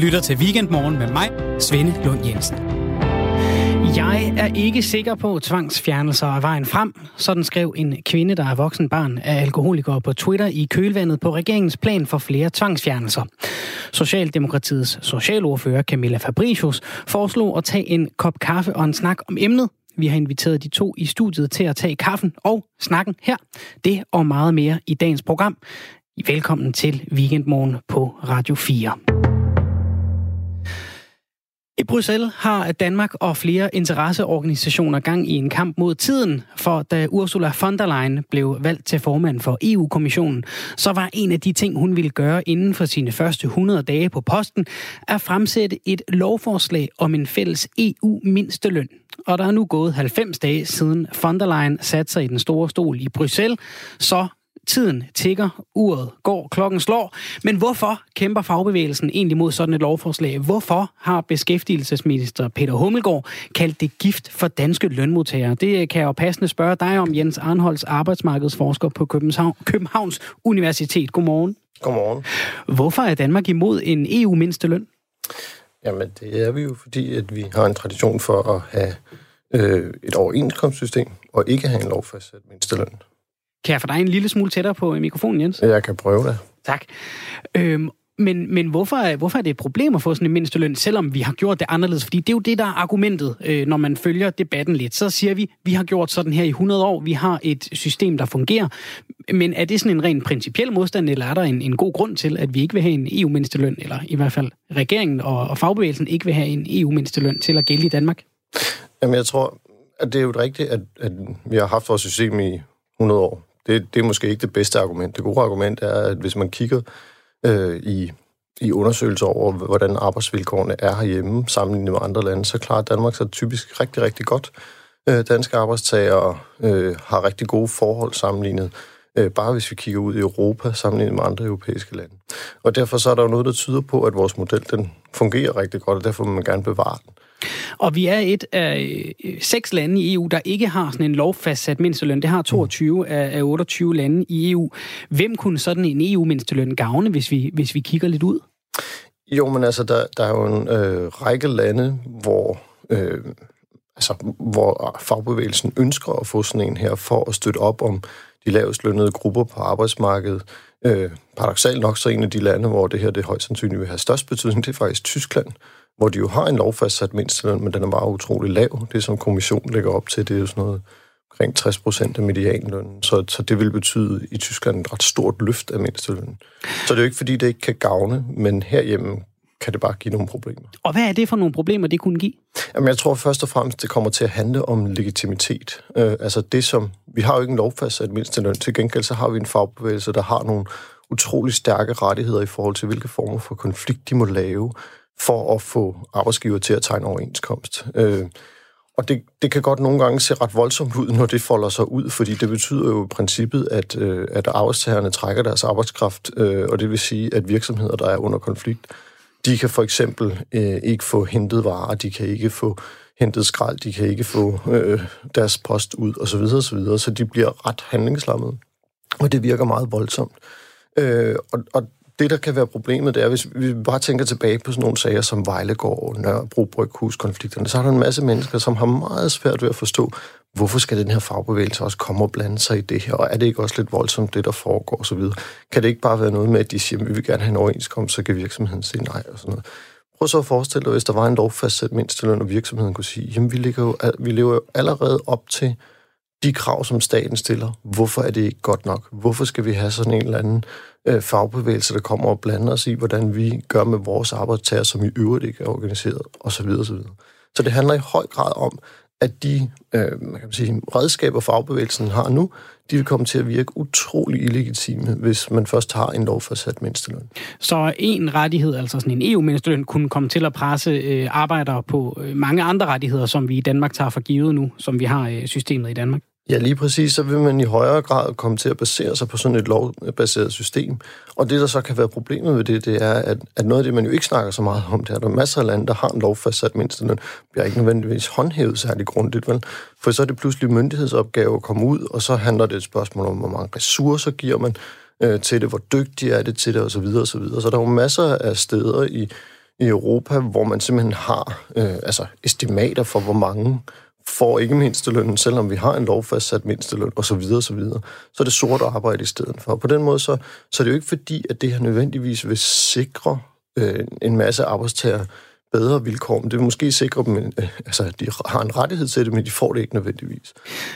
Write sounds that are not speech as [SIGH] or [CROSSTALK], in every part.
lytter til Weekendmorgen med mig, Svende Lund Jensen. Jeg er ikke sikker på tvangsfjernelser af vejen frem, sådan skrev en kvinde, der er voksen barn af alkoholikere på Twitter i kølvandet på regeringens plan for flere tvangsfjernelser. Socialdemokratiets socialordfører Camilla Fabricius foreslog at tage en kop kaffe og en snak om emnet. Vi har inviteret de to i studiet til at tage kaffen og snakken her. Det og meget mere i dagens program. Velkommen til Weekendmorgen på Radio 4. I Bruxelles har Danmark og flere interesseorganisationer gang i en kamp mod tiden, for da Ursula von der Leyen blev valgt til formand for EU-kommissionen, så var en af de ting, hun ville gøre inden for sine første 100 dage på posten, at fremsætte et lovforslag om en fælles EU-mindsteløn. Og der er nu gået 90 dage siden von der Leyen satte sig i den store stol i Bruxelles, så Tiden tigger, uret går, klokken slår. Men hvorfor kæmper fagbevægelsen egentlig mod sådan et lovforslag? Hvorfor har beskæftigelsesminister Peter Hummelgaard kaldt det gift for danske lønmodtagere? Det kan jeg jo passende spørge dig om, Jens Arnholds, arbejdsmarkedsforsker på København, Københavns Universitet. Godmorgen. Godmorgen. Hvorfor er Danmark imod en EU-mindsteløn? Jamen, det er vi jo, fordi at vi har en tradition for at have øh, et overenskomstsystem, og ikke have en lovfastsat mindsteløn. Kan jeg få dig en lille smule tættere på mikrofonen, Jens? Jeg kan prøve det. Tak. Øhm, men, men hvorfor, er, hvorfor er det et problem at få sådan en mindsteløn, selvom vi har gjort det anderledes? Fordi det er jo det, der er argumentet, øh, når man følger debatten lidt. Så siger vi, vi har gjort sådan her i 100 år, vi har et system, der fungerer. Men er det sådan en ren principiel modstand, eller er der en, en god grund til, at vi ikke vil have en EU-mindsteløn, eller i hvert fald regeringen og, og fagbevægelsen ikke vil have en EU-mindsteløn til at gælde i Danmark? Jamen, jeg tror, at det er jo rigtigt, at, at vi har haft vores system i 100 år det, det er måske ikke det bedste argument. Det gode argument er, at hvis man kigger øh, i, i undersøgelser over, hvordan arbejdsvilkårene er herhjemme, sammenlignet med andre lande, så klarer Danmark sig typisk rigtig, rigtig godt. Øh, danske arbejdstagere øh, har rigtig gode forhold sammenlignet øh, bare hvis vi kigger ud i Europa, sammenlignet med andre europæiske lande. Og derfor så er der jo noget, der tyder på, at vores model den fungerer rigtig godt, og derfor vil man gerne bevare den. Og vi er et af øh, seks lande i EU, der ikke har sådan en lovfastsat mindsteløn. Det har 22 af 28 lande i EU. Hvem kunne sådan en EU-mindsteløn gavne, hvis vi, hvis vi kigger lidt ud? Jo, men altså, der, der er jo en øh, række lande, hvor, øh, altså, hvor fagbevægelsen ønsker at få sådan en her for at støtte op om de lavest lønnede grupper på arbejdsmarkedet. Øh, paradoxalt nok så en af de lande, hvor det her det højst sandsynligt vil have størst betydning, det er faktisk Tyskland, hvor de jo har en lovfastsat mindsteløn, men den er bare utrolig lav. Det, som kommissionen lægger op til, det er jo sådan noget omkring 60 procent af medianlønnen. Så, så det vil betyde i Tyskland et ret stort løft af mindstelønnen. Så det er jo ikke, fordi det ikke kan gavne, men herhjemme kan det bare give nogle problemer. Og hvad er det for nogle problemer, det kunne give? Jamen, jeg tror først og fremmest, det kommer til at handle om legitimitet. Øh, altså det som... Vi har jo ikke en lovfastsat mindsteløn. Til gengæld så har vi en fagbevægelse, der har nogle utrolig stærke rettigheder i forhold til, hvilke former for konflikt de må lave, for at få arbejdsgiver til at tegne overenskomst. Øh, og det, det kan godt nogle gange se ret voldsomt ud, når det folder sig ud, fordi det betyder jo i princippet, at, øh, at arbejdstagerne trækker deres arbejdskraft, øh, og det vil sige, at virksomheder, der er under konflikt, de kan for eksempel øh, ikke få hentet varer, de kan ikke få hentet skrald, de kan ikke få øh, deres post ud, osv. Så, så, så de bliver ret handlingslammede. Og det virker meget voldsomt. Øh, og, og det, der kan være problemet, det er, hvis vi bare tænker tilbage på sådan nogle sager som Vejlegård, Nørrebro, Bryghus-konflikterne, så er der en masse mennesker, som har meget svært ved at forstå, hvorfor skal den her fagbevægelse også komme og blande sig i det her, og er det ikke også lidt voldsomt, det der foregår osv.? Kan det ikke bare være noget med, at de siger, at vi vil gerne have en overenskomst, så kan virksomheden sige nej og sådan noget? Prøv så at forestille dig, hvis der var en lovfastsat mindsteløn, og virksomheden kunne sige, jamen vi, ligger jo, vi lever jo allerede op til de krav, som staten stiller. Hvorfor er det ikke godt nok? Hvorfor skal vi have sådan en eller anden øh, fagbevægelse, der kommer og blander os i, hvordan vi gør med vores arbejdstager, som i øvrigt ikke er organiseret, osv. osv. Så det handler i høj grad om, at de øh, man kan sige, redskaber, fagbevægelsen har nu, de vil komme til at virke utrolig illegitime, hvis man først har en lovfastsat mindsteløn. Så en rettighed, altså sådan en EU-mindsteløn, kunne komme til at presse øh, arbejdere på øh, mange andre rettigheder, som vi i Danmark tager for givet nu, som vi har øh, systemet i Danmark? Ja, lige præcis. Så vil man i højere grad komme til at basere sig på sådan et lovbaseret system. Og det, der så kan være problemet ved det, det er, at, at noget af det, man jo ikke snakker så meget om, det er, at der er masser af lande, der har en lovfastsat mindsteløn, bliver ikke nødvendigvis håndhævet særlig grundigt, vel? For så er det pludselig myndighedsopgave at komme ud, og så handler det et spørgsmål om, hvor mange ressourcer giver man øh, til det, hvor dygtig er det til det, osv. osv. Så der er jo masser af steder i, i Europa, hvor man simpelthen har øh, altså estimater for, hvor mange får ikke mindstelønnen, selvom vi har en lovfastsat mindsteløn og så videre, Så videre er det sort arbejde i stedet for. På den måde, så, så er det jo ikke fordi, at det her nødvendigvis vil sikre øh, en masse arbejdstager bedre vilkår, men det vil måske sikre dem, øh, altså de har en rettighed til det, men de får det ikke nødvendigvis.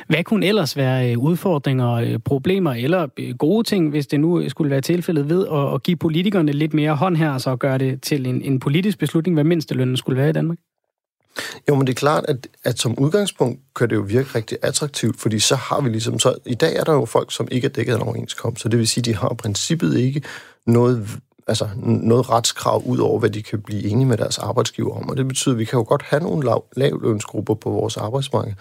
Hvad kunne ellers være øh, udfordringer, øh, problemer eller øh, gode ting, hvis det nu skulle være tilfældet ved at, at give politikerne lidt mere hånd her, og så gøre det til en, en politisk beslutning, hvad mindstelønnen skulle være i Danmark? Jo, men det er klart, at, at som udgangspunkt kan det jo virke rigtig attraktivt, fordi så har vi ligesom... Så, I dag er der jo folk, som ikke er dækket af en overenskomst, så det vil sige, at de har i princippet ikke noget, altså, noget retskrav ud over, hvad de kan blive enige med deres arbejdsgiver om. Og det betyder, at vi kan jo godt have nogle lav, lavlønsgrupper på vores arbejdsmarked,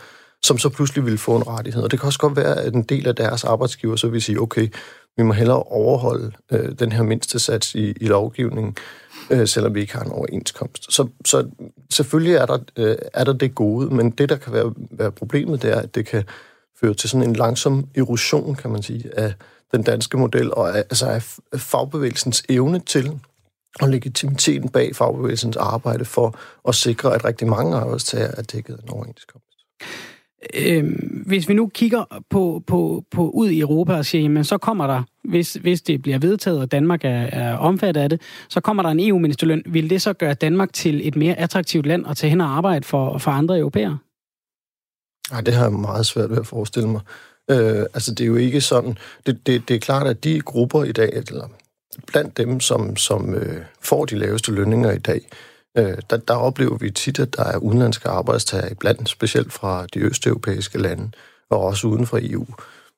som så pludselig vil få en rettighed. Og det kan også godt være, at en del af deres arbejdsgiver så vil sige, okay, vi må hellere overholde øh, den her mindste sats i, i lovgivningen, øh, selvom vi ikke har en overenskomst. Så, så selvfølgelig er der, øh, er der det gode, men det, der kan være, være problemet, det er, at det kan føre til sådan en langsom erosion, kan man sige, af den danske model, og af, altså af fagbevægelsens evne til og legitimiteten bag fagbevægelsens arbejde for at sikre, at rigtig mange arbejdstager er dækket af en overenskomst. Øh, hvis vi nu kigger på, på, på ud i Europa og siger, jamen så kommer der, hvis, hvis det bliver vedtaget, og Danmark er, er omfattet af det, så kommer der en EU-ministerløn. Vil det så gøre Danmark til et mere attraktivt land at tage hen og arbejde for, for andre europæere? Nej, det har jeg meget svært ved at forestille mig. Øh, altså, det er jo ikke sådan... Det, det, det er klart, at de grupper i dag, eller blandt dem, som, som øh, får de laveste lønninger i dag, øh, Øh, der, der oplever vi tit, at der er udenlandske arbejdstager iblandt, specielt fra de østeuropæiske lande, og også uden for EU.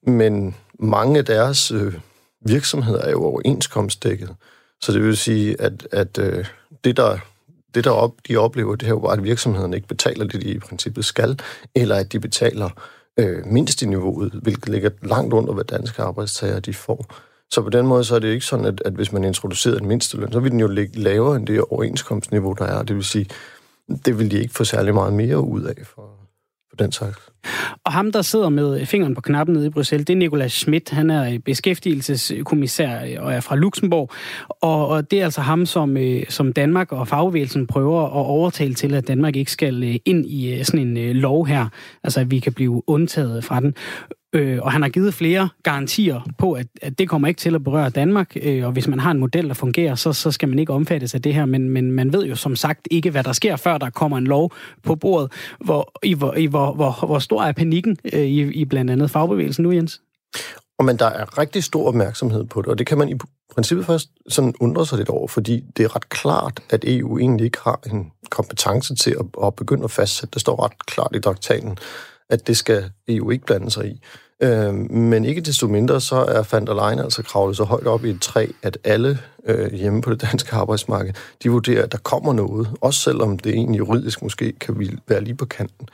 Men mange af deres øh, virksomheder er jo overenskomstdækket. Så det vil sige, at, at øh, det, der, det, der op, de oplever, det er jo bare, at virksomhederne ikke betaler det, de i princippet skal, eller at de betaler øh, mindst i niveauet, hvilket ligger langt under, hvad danske arbejdstager de får. Så på den måde så er det ikke sådan, at, at hvis man introducerer en mindsteløn, så vil den jo ligge lavere end det overenskomstniveau, der er. Det vil sige, det vil de ikke få særlig meget mere ud af for, for den slags. Og ham, der sidder med fingeren på knappen nede i Bruxelles, det er Nicolas Schmidt. Han er øh, beskæftigelseskommissær øh, og er fra Luxembourg. Og, og det er altså ham, som, øh, som Danmark og fagbevægelsen prøver at overtale til, at Danmark ikke skal ind i sådan en lov her. Altså, at vi kan blive undtaget fra den. Øh, og han har givet flere garantier på, at, at det kommer ikke til at berøre Danmark, øh, og hvis man har en model, der fungerer, så, så skal man ikke omfattes af det her, men, men man ved jo som sagt ikke, hvad der sker, før der kommer en lov på bordet. Hvor, i, hvor, i, hvor, hvor, hvor stor er panikken øh, i, i blandt andet fagbevægelsen nu, Jens? Og men der er rigtig stor opmærksomhed på det, og det kan man i princippet først sådan undre sig lidt over, fordi det er ret klart, at EU egentlig ikke har en kompetence til at, at begynde at fastsætte. Det står ret klart i traktaten, at det skal EU ikke blande sig i. Øh, men ikke desto mindre, så er van der Leyen altså kravlet så højt op i et træ, at alle øh, hjemme på det danske arbejdsmarked, de vurderer, at der kommer noget, også selvom det egentlig juridisk måske kan være lige på kanten.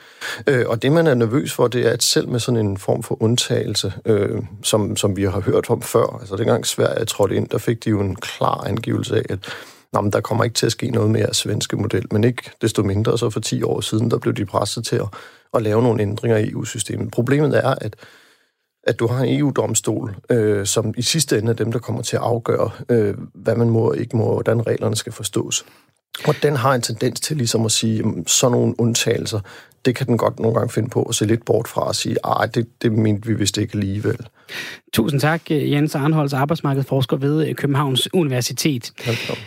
Øh, og det, man er nervøs for, det er, at selv med sådan en form for undtagelse, øh, som, som vi har hørt om før, altså dengang Sverige trådte ind, der fik de jo en klar angivelse af, at Nå, men der kommer ikke til at ske noget med jeres svenske model, men ikke desto mindre, så for 10 år siden, der blev de presset til at, at lave nogle ændringer i EU-systemet. Problemet er, at at du har en EU-domstol, øh, som i sidste ende er dem, der kommer til at afgøre, øh, hvad man må og ikke må, og hvordan reglerne skal forstås. Og den har en tendens til ligesom at sige, at sådan nogle undtagelser, det kan den godt nogle gange finde på at se lidt bort fra og sige, at det, det mente vi vist ikke alligevel. Tusind tak, Jens Arnholds, arbejdsmarkedsforsker ved Københavns Universitet. Velkommen.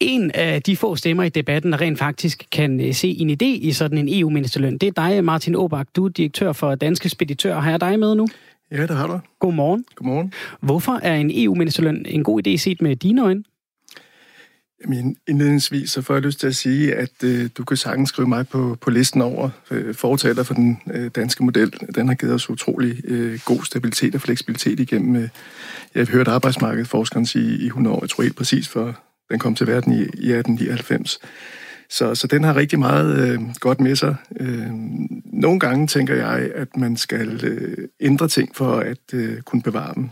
En af de få stemmer i debatten, der rent faktisk kan øh, se en idé i sådan en EU-ministerløn, det er dig, Martin Åbak. Du er direktør for Danske Speditør. Har jeg dig med nu? Ja, det har du. Godmorgen. Godmorgen. Hvorfor er en EU-ministerløn en god idé set med dine øjne? Jamen, indledningsvis så får jeg lyst til at sige, at øh, du kan sagtens skrive mig på, på listen over øh, fortaler for den øh, danske model. Den har givet os utrolig øh, god stabilitet og fleksibilitet igennem, øh, jeg har hørt arbejdsmarkedsforskeren sige i 100 år, jeg tror helt præcis, for den kom til verden i, i 1899. Så, så den har rigtig meget øh, godt med sig. Øh, nogle gange tænker jeg, at man skal øh, ændre ting for at øh, kunne bevare dem.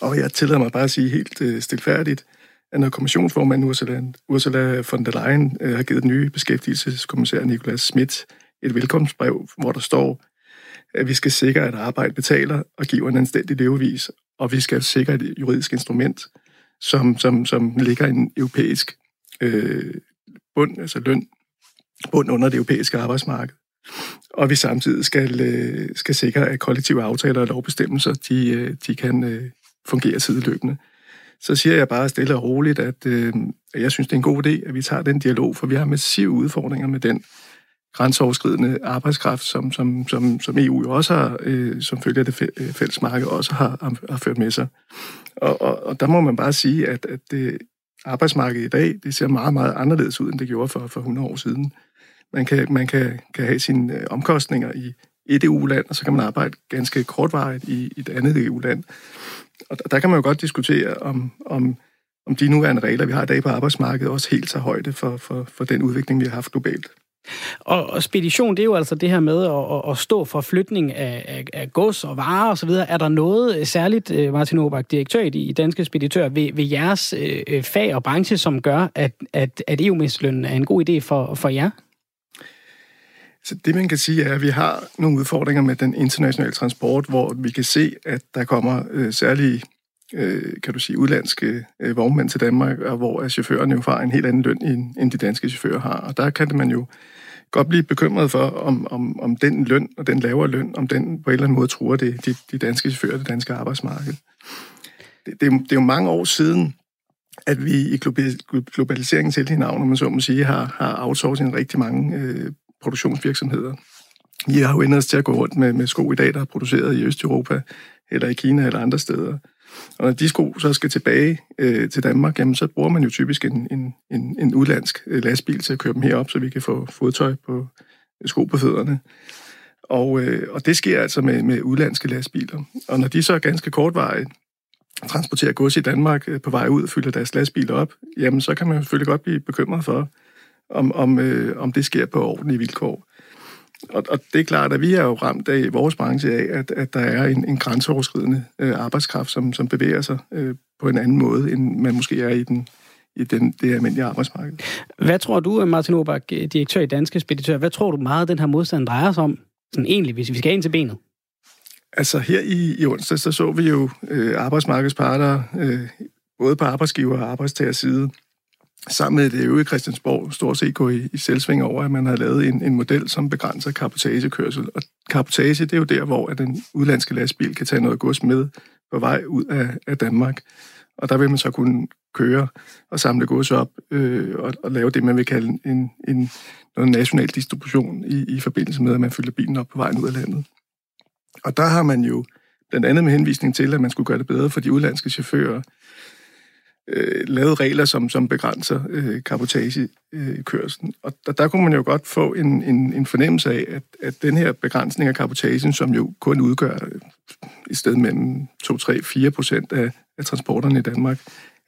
Og jeg tillader mig bare at sige helt øh, stilfærdigt, at når kommissionsformanden Ursula, Ursula von der Leyen øh, har givet den nye beskæftigelseskommissær Nicolas Schmidt et velkomstbrev, hvor der står, at vi skal sikre, at arbejde betaler og giver en anstændig levevis, og vi skal sikre et juridisk instrument, som, som, som ligger en europæisk øh, bund, altså løn, bund under det europæiske arbejdsmarked. Og vi samtidig skal, øh, skal sikre, at kollektive aftaler og lovbestemmelser, de, øh, de kan øh, fungere sideløbende. Så siger jeg bare stille og roligt, at, at jeg synes, det er en god idé, at vi tager den dialog, for vi har massive udfordringer med den grænseoverskridende arbejdskraft, som, som, som, som EU jo også har, øh, som følger det fælles marked, også har, har ført med sig. Og, og, og der må man bare sige, at, at det, arbejdsmarkedet i dag, det ser meget, meget anderledes ud, end det gjorde for, for 100 år siden. Man kan, man kan, kan have sine øh, omkostninger i et EU-land, og så kan man arbejde ganske kortvarigt i, i et andet EU-land. Og der kan man jo godt diskutere, om, om, om de nuværende regler, vi har i dag på arbejdsmarkedet, også helt tager højde for, for, for den udvikling, vi har haft globalt. Og, og spedition, det er jo altså det her med at, at stå for flytning af, af, af gods og varer osv. Er der noget øh, særligt, øh, Martin Obak, direktør i, i Danske Speditør, ved, ved jeres øh, øh, fag og branche, som gør, at, at, at EU-mestlønnen er en god idé for, for jer? Så det, man kan sige, er, at vi har nogle udfordringer med den internationale transport, hvor vi kan se, at der kommer øh, særlige øh, kan du sige, udlandske øh, vognmænd til Danmark, og hvor chaufførerne jo får en helt anden løn, end, end de danske chauffører har. Og der kan man jo godt blive bekymret for, om, om, om den løn og den lavere løn, om den på en eller anden måde truer det, de, de danske chauffører det danske arbejdsmarked. Det, det, er, det er jo mange år siden, at vi i globaliseringens til navn, om man så må sige, har, har outsourcet rigtig mange øh, produktionsvirksomheder. Vi har jo endt os til at gå rundt med, med sko i dag, der er produceret i Østeuropa, eller i Kina eller andre steder. Og når de sko så skal tilbage øh, til Danmark, jamen, så bruger man jo typisk en, en, en, en udlandsk øh, lastbil til at køre dem herop, så vi kan få fodtøj på øh, sko på fødderne. Og, øh, og det sker altså med, med udlandske lastbiler. Og når de så er ganske kortvarigt transporterer gods i Danmark øh, på vej ud og fylder deres lastbiler op, jamen så kan man selvfølgelig godt blive bekymret for, om, om, øh, om det sker på ordentlige vilkår. Og, og det er klart, at vi er jo ramt af vores branche af, at, at der er en, en grænseoverskridende øh, arbejdskraft, som, som bevæger sig øh, på en anden måde, end man måske er i den i den, det almindelige arbejdsmarked. Hvad tror du, Martin Obak, direktør i Danske Speditør, hvad tror du meget, den her modstand drejer sig om? Sådan egentlig, hvis vi skal ind til benet. Altså her i, i onsdag, så så vi jo øh, arbejdsmarkedsparter, øh, både på arbejdsgiver- og arbejdstager side, sammen med det øvrige Christiansborg stort set gå i, i selvsving over, at man har lavet en, en model, som begrænser kapotagekørsel. Og kapotage, det er jo der, hvor at den udlandske lastbil kan tage noget gods med på vej ud af, af Danmark. Og der vil man så kunne køre og samle gods op øh, og, og lave det, man vil kalde en, en noget national distribution i, i forbindelse med, at man fylder bilen op på vejen ud af landet. Og der har man jo blandt andet med henvisning til, at man skulle gøre det bedre for de udlandske chauffører, øh, lavet regler, som, som begrænser øh, kapotagekørslen. Og der, der kunne man jo godt få en, en, en fornemmelse af, at, at den her begrænsning af kapotagen, som jo kun udgør øh, i stedet mellem 2-3-4 procent af, af transporterne i Danmark,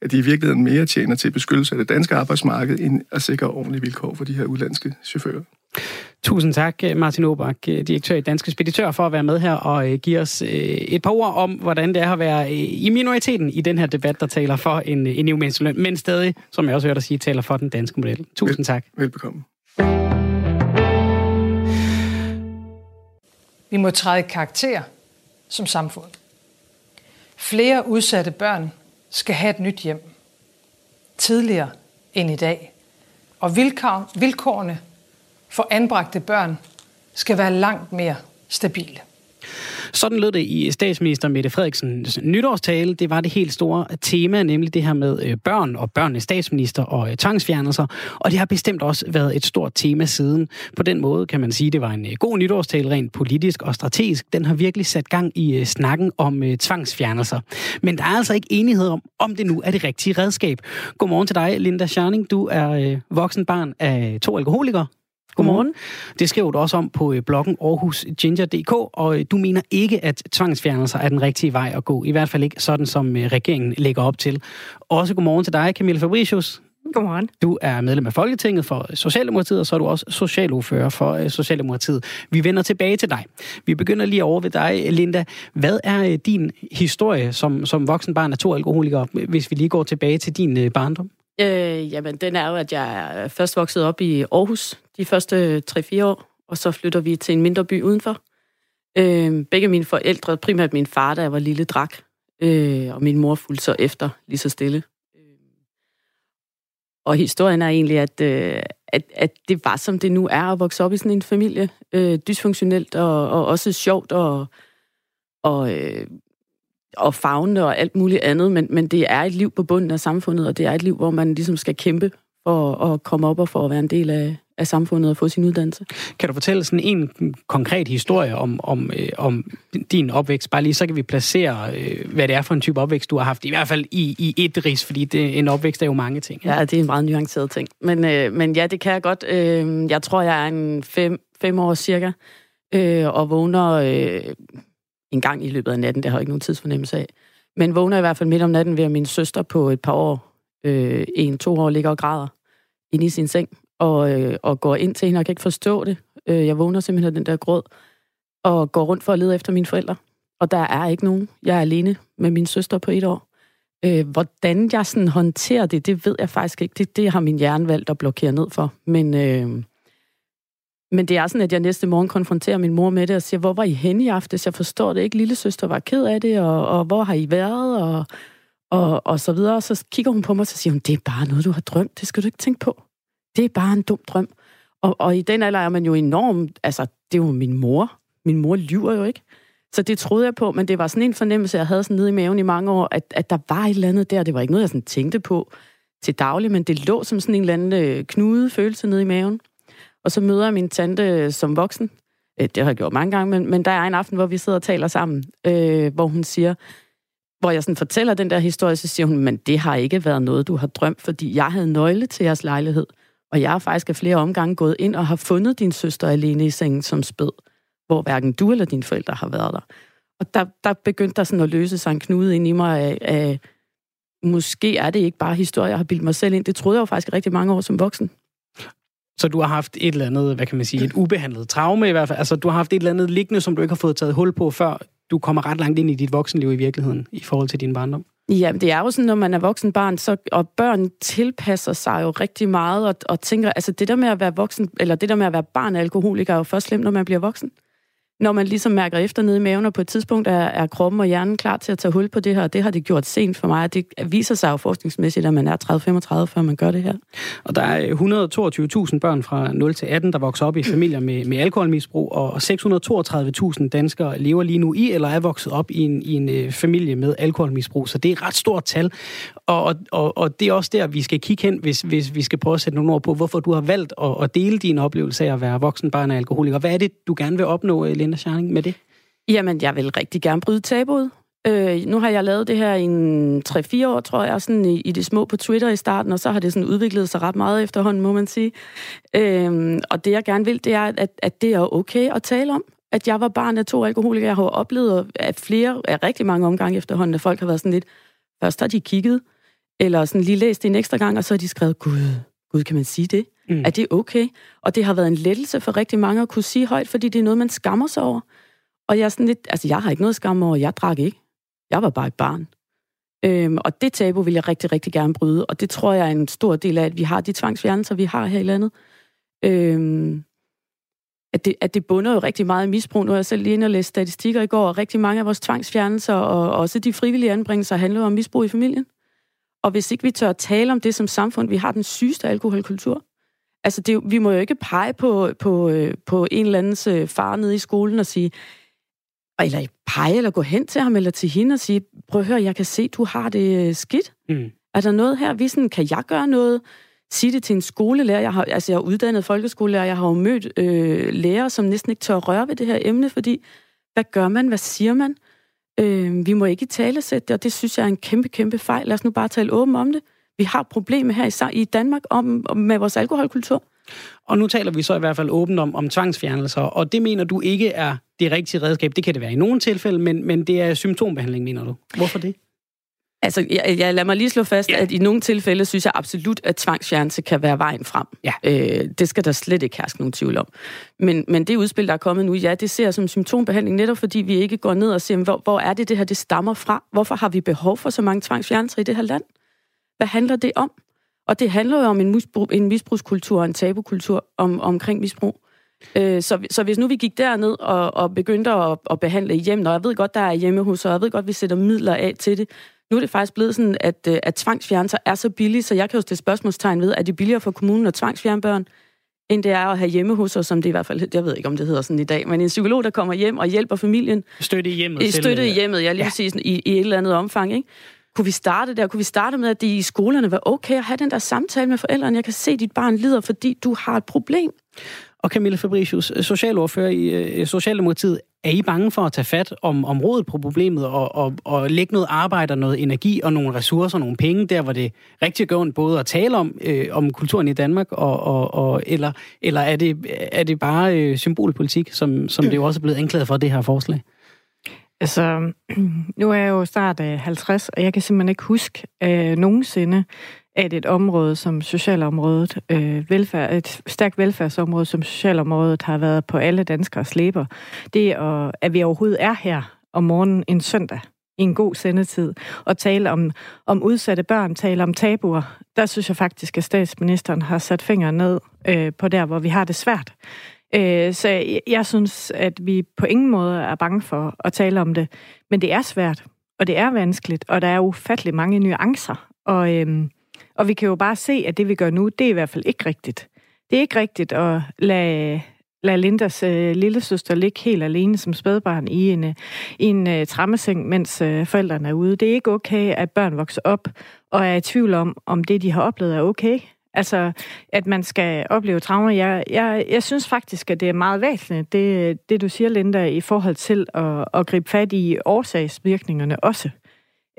at de i virkeligheden mere tjener til beskyttelse af det danske arbejdsmarked, end at sikre ordentlige vilkår for de her udlandske chauffører. Tusind tak, Martin Obak, direktør i Danske Speditør, for at være med her og øh, give os øh, et par ord om, hvordan det er at være øh, i minoriteten i den her debat, der taler for en, en eu løn, men stadig, som jeg også hørte dig sige, taler for den danske model. Tusind Vel, tak. Velbekomme. Vi må træde karakter som samfund. Flere udsatte børn skal have et nyt hjem. Tidligere end i dag. Og vilkår, vilkårene for anbragte børn skal være langt mere stabile. Sådan lød det i statsminister Mette Frederiksens nytårstale. Det var det helt store tema, nemlig det her med øh, børn og børnenes statsminister og øh, tvangsfjernelser. Og det har bestemt også været et stort tema siden. På den måde kan man sige, at det var en øh, god nytårstale rent politisk og strategisk. Den har virkelig sat gang i snakken om tvangsfjernelser. Men der er altså ikke enighed om, om det nu er det rigtige redskab. Godmorgen til dig, Linda Scharning. Du er voksen barn af to alkoholikere Godmorgen. Det skriver du også om på øh, bloggen aarhusginger.dk, og øh, du mener ikke, at tvangsfjernelser er den rigtige vej at gå. I hvert fald ikke sådan, som øh, regeringen lægger op til. Også godmorgen til dig, Camilla Fabricius. Godmorgen. Du er medlem af Folketinget for Socialdemokratiet, og så er du også socialordfører for Socialdemokratiet. Vi vender tilbage til dig. Vi begynder lige over ved dig, Linda. Hvad er din historie som, som voksen barn af to alkoholikere, hvis vi lige går tilbage til din barndom? Øh, jamen, den er jo, at jeg er først vokset op i Aarhus de første 3-4 år, og så flytter vi til en mindre by udenfor. Øh, begge mine forældre, primært min far, da jeg var lille, drak, øh, og min mor fulgte så efter lige så stille. Øh. Og historien er egentlig, at, øh, at, at det var, som det nu er at vokse op i sådan en familie. Øh, dysfunktionelt og, og også sjovt og, og, øh, og fagne og alt muligt andet, men, men det er et liv på bunden af samfundet, og det er et liv, hvor man ligesom skal kæmpe for at komme op og for at være en del af, af samfundet og få sin uddannelse. Kan du fortælle sådan en konkret historie om, om, øh, om din opvækst? Bare lige så kan vi placere, øh, hvad det er for en type opvækst, du har haft. I hvert fald i, i et ris, fordi det, en opvækst er jo mange ting. Ja, ja det er en meget nuanceret ting. Men, øh, men ja, det kan jeg godt. Øh, jeg tror, jeg er en fem, fem år cirka, øh, og vågner øh, en gang i løbet af natten. Det har jeg ikke nogen tidsfornemmelse af. Men vågner i hvert fald midt om natten ved, at min søster på et par år, øh, en, to år, ligger og græder inde i sin seng og, øh, og går ind til hende og kan ikke forstå det. Øh, jeg vågner simpelthen af den der gråd og går rundt for at lede efter mine forældre. Og der er ikke nogen. Jeg er alene med min søster på et år. Øh, hvordan jeg sådan håndterer det, det ved jeg faktisk ikke. Det, det har min hjerne valgt at blokere ned for. Men, øh, men det er sådan, at jeg næste morgen konfronterer min mor med det og siger, hvor var I henne i aftes? Jeg forstår det ikke. Lille søster var ked af det, og, og hvor har I været? Og, og, og så videre. Og så kigger hun på mig og så siger hun, det er bare noget, du har drømt. Det skal du ikke tænke på. Det er bare en dum drøm. Og, og i den alder er man jo enormt... Altså, det er jo min mor. Min mor lyver jo ikke. Så det troede jeg på, men det var sådan en fornemmelse, jeg havde sådan nede i maven i mange år, at, at der var et eller andet der. Det var ikke noget, jeg sådan tænkte på til daglig, men det lå som sådan en eller anden øh, knude følelse nede i maven. Og så møder jeg min tante øh, som voksen. Øh, det har jeg gjort mange gange, men, men der er en aften, hvor vi sidder og taler sammen, øh, hvor hun siger, hvor jeg sådan fortæller den der historie, så siger hun, men det har ikke været noget, du har drømt, fordi jeg havde nøgle til jeres lejlighed. Og jeg har faktisk af flere omgange gået ind og har fundet din søster alene i sengen som spæd, hvor hverken du eller dine forældre har været der. Og der, der begyndte der sådan at løse sig en knude ind i mig af, af, måske er det ikke bare historie, jeg har bildt mig selv ind. Det troede jeg jo faktisk rigtig mange år som voksen. Så du har haft et eller andet, hvad kan man sige, et ubehandlet traume i hvert fald. Altså, du har haft et eller andet liggende, som du ikke har fået taget hul på, før du kommer ret langt ind i dit voksenliv i virkeligheden, i forhold til din barndom. Ja, det er jo sådan, når man er voksen barn, så, og børn tilpasser sig jo rigtig meget, og, og tænker, altså det der med at være voksen, eller det der med at være barn af alkoholiker, er jo først slemt, når man bliver voksen når man ligesom mærker efter nede i maven, og på et tidspunkt er, er kroppen og hjernen klar til at tage hul på det her, og det har det gjort sent for mig, det viser sig jo forskningsmæssigt, at man er 30-35, før man gør det her. Og der er 122.000 børn fra 0 til 18, der vokser op i familier med, med alkoholmisbrug, og 632.000 danskere lever lige nu i, eller er vokset op i en, i en øh, familie med alkoholmisbrug, så det er et ret stort tal. Og, og, og det er også der, vi skal kigge hen, hvis, hvis vi skal prøve at sætte nogle ord på, hvorfor du har valgt at, at dele din oplevelse af at være voksen barn af alkoholiker. Hvad er det, du gerne vil opnå, Amanda Scharning, med det? Jamen, jeg vil rigtig gerne bryde tabuet. Øh, nu har jeg lavet det her i en 3-4 år, tror jeg, sådan i, i det små på Twitter i starten, og så har det sådan udviklet sig ret meget efterhånden, må man sige. Øh, og det, jeg gerne vil, det er, at, at det er okay at tale om. At jeg var barn af to alkoholikere. Jeg har oplevet at flere, af rigtig mange omgange efterhånden, at folk har været sådan lidt, først har de kigget, eller sådan lige læst det en ekstra gang, og så har de skrevet, Gud, Gud, kan man sige det? Mm. Er det okay? Og det har været en lettelse for rigtig mange at kunne sige højt, fordi det er noget, man skammer sig over. Og jeg er sådan lidt, altså jeg har ikke noget skam over, jeg drak ikke. Jeg var bare et barn. Øhm, og det tabu vil jeg rigtig, rigtig gerne bryde, og det tror jeg er en stor del af, at vi har de tvangsfjernelser, vi har her i landet. Øhm, at det, at det bunder jo rigtig meget i misbrug. Nu har jeg selv lige inde og læst statistikker i går, og rigtig mange af vores tvangsfjernelser, og også de frivillige anbringelser, handler om misbrug i familien. Og hvis ikke vi tør at tale om det som samfund, vi har den sygeste alkoholkultur. Altså, det, vi må jo ikke pege på, på, øh, på en eller andens øh, far nede i skolen og sige, eller pege eller gå hen til ham eller til hende og sige, prøv at høre, jeg kan se, du har det øh, skidt. Mm. Er der noget her, vi sådan, kan jeg gøre noget? Sige det til en skolelærer. Jeg har, altså, jeg har uddannet folkeskolelærer. Jeg har jo mødt øh, lærere, som næsten ikke tør at røre ved det her emne, fordi hvad gør man? Hvad siger man? Øh, vi må ikke tale sætte det, og det synes jeg er en kæmpe, kæmpe fejl. Lad os nu bare tale åben om det. Vi har problemer her i, i Danmark om, om, med vores alkoholkultur. Og nu taler vi så i hvert fald åbent om, om tvangsfjernelser, og det mener du ikke er det rigtige redskab. Det kan det være i nogle tilfælde, men, men det er symptombehandling, mener du. Hvorfor det? Altså, jeg, jeg lader mig lige slå fast, ja. at i nogle tilfælde synes jeg absolut, at tvangsfjernelse kan være vejen frem. Ja. Øh, det skal der slet ikke herske nogen tvivl om. Men, men det udspil, der er kommet nu, ja, det ser jeg som symptombehandling, netop fordi vi ikke går ned og siger, hvor, hvor er det, det her det stammer fra? Hvorfor har vi behov for så mange tvangsfjernelser i det her land? Hvad handler det om? Og det handler jo om en, misbrug, en misbrugskultur, en tabukultur om, omkring misbrug. Øh, så, så hvis nu vi gik derned og, og begyndte at, at behandle i hjemmet, og jeg ved godt, der er hjemmehus, og jeg ved godt, vi sætter midler af til det, Nu er det faktisk blevet sådan, at, øh, at tvangsfjernelser er så billige, så jeg kan jo stille spørgsmålstegn ved, at det er billigere for kommunen at tvangsfjerne børn, end det er at have hjemme hos os, som det i hvert fald, jeg ved ikke, om det hedder sådan i dag, men en psykolog, der kommer hjem og hjælper familien. Støtte i hjemmet. Støtte i hjemmet, ja, lige ja. præcis, i, i et eller andet omfang, ikke? Kunne vi starte der? Kunne vi starte med, at det i skolerne var okay at have den der samtale med forældrene? Jeg kan se, at dit barn lider, fordi du har et problem. Og Camilla Fabricius, socialordfører i øh, Socialdemokratiet, er I bange for at tage fat om, om rådet på problemet og, og, og lægge noget arbejde og noget energi og nogle ressourcer og nogle penge der, hvor det rigtig gør ondt både at tale om, øh, om kulturen i Danmark, og, og, og, eller, eller er, det, er det bare øh, symbolpolitik, som, som det jo også er blevet anklaget for, det her forslag? Altså, [CLEARS THROAT] nu er jeg jo snart øh, 50, og jeg kan simpelthen ikke huske øh, nogensinde, at et område som socialområdet, øh, velfærd, et stærkt velfærdsområde som socialområdet har været på alle danskers læber. Det, er, at vi overhovedet er her om morgenen en søndag i en god sendetid, og tale om, om udsatte børn, tale om tabuer, der synes jeg faktisk, at statsministeren har sat fingeren ned øh, på der, hvor vi har det svært. Øh, så jeg, jeg synes, at vi på ingen måde er bange for at tale om det, men det er svært, og det er vanskeligt, og der er ufattelig mange nuancer, og... øhm, og vi kan jo bare se, at det, vi gør nu, det er i hvert fald ikke rigtigt. Det er ikke rigtigt at lade, lade Lindas øh, lillesøster ligge helt alene som spædbarn i en, øh, i en øh, trammeseng, mens øh, forældrene er ude. Det er ikke okay, at børn vokser op og er i tvivl om, om det, de har oplevet, er okay. Altså, at man skal opleve traumer. Jeg, jeg, jeg synes faktisk, at det er meget væsentligt, det, det du siger, Linda, i forhold til at, at gribe fat i årsagsvirkningerne også.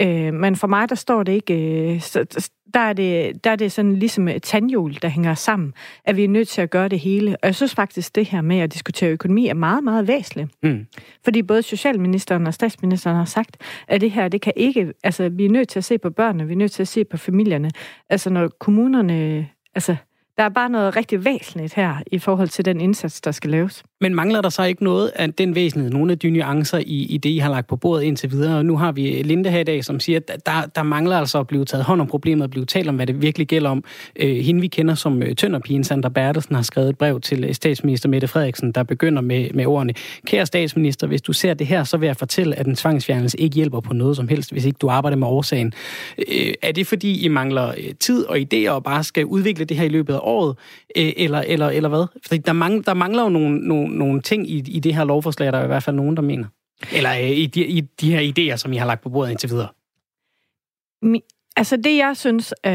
Øh, men for mig, der står det ikke... Øh, så, der, er det, der er det sådan ligesom et tandhjul, der hænger sammen, at vi er nødt til at gøre det hele. Og jeg synes faktisk, det her med at diskutere økonomi er meget, meget væsentligt. Mm. Fordi både socialministeren og statsministeren har sagt, at det her, det kan ikke... Altså, vi er nødt til at se på børnene, vi er nødt til at se på familierne. Altså, når kommunerne... Altså, der er bare noget rigtig væsentligt her i forhold til den indsats, der skal laves. Men mangler der så ikke noget af den væsentlighed, nogle af de nuancer i, i det, I har lagt på bordet indtil videre? Og nu har vi Linde her i dag, som siger, at der, der mangler altså at blive taget hånd om problemet og blive talt om, hvad det virkelig gælder om. Øh, hende, vi kender som øh, tønderpigen, Sandra Bertelsen, har skrevet et brev til øh, statsminister Mette Frederiksen, der begynder med, med ordene. Kære statsminister, hvis du ser det her, så vil jeg fortælle, at en tvangsfjernelse ikke hjælper på noget som helst, hvis ikke du arbejder med årsagen. Øh, er det fordi, I mangler øh, tid og idéer og bare skal udvikle det her i løbet af året? Øh, eller, eller, eller hvad? Fordi der, mangler, der mangler jo nogle, nogle, nogle ting i, i det her lovforslag, der er i hvert fald nogen, der mener. Eller øh, i, de, i de her idéer, som I har lagt på bordet indtil videre. Mi, altså det, jeg synes øh,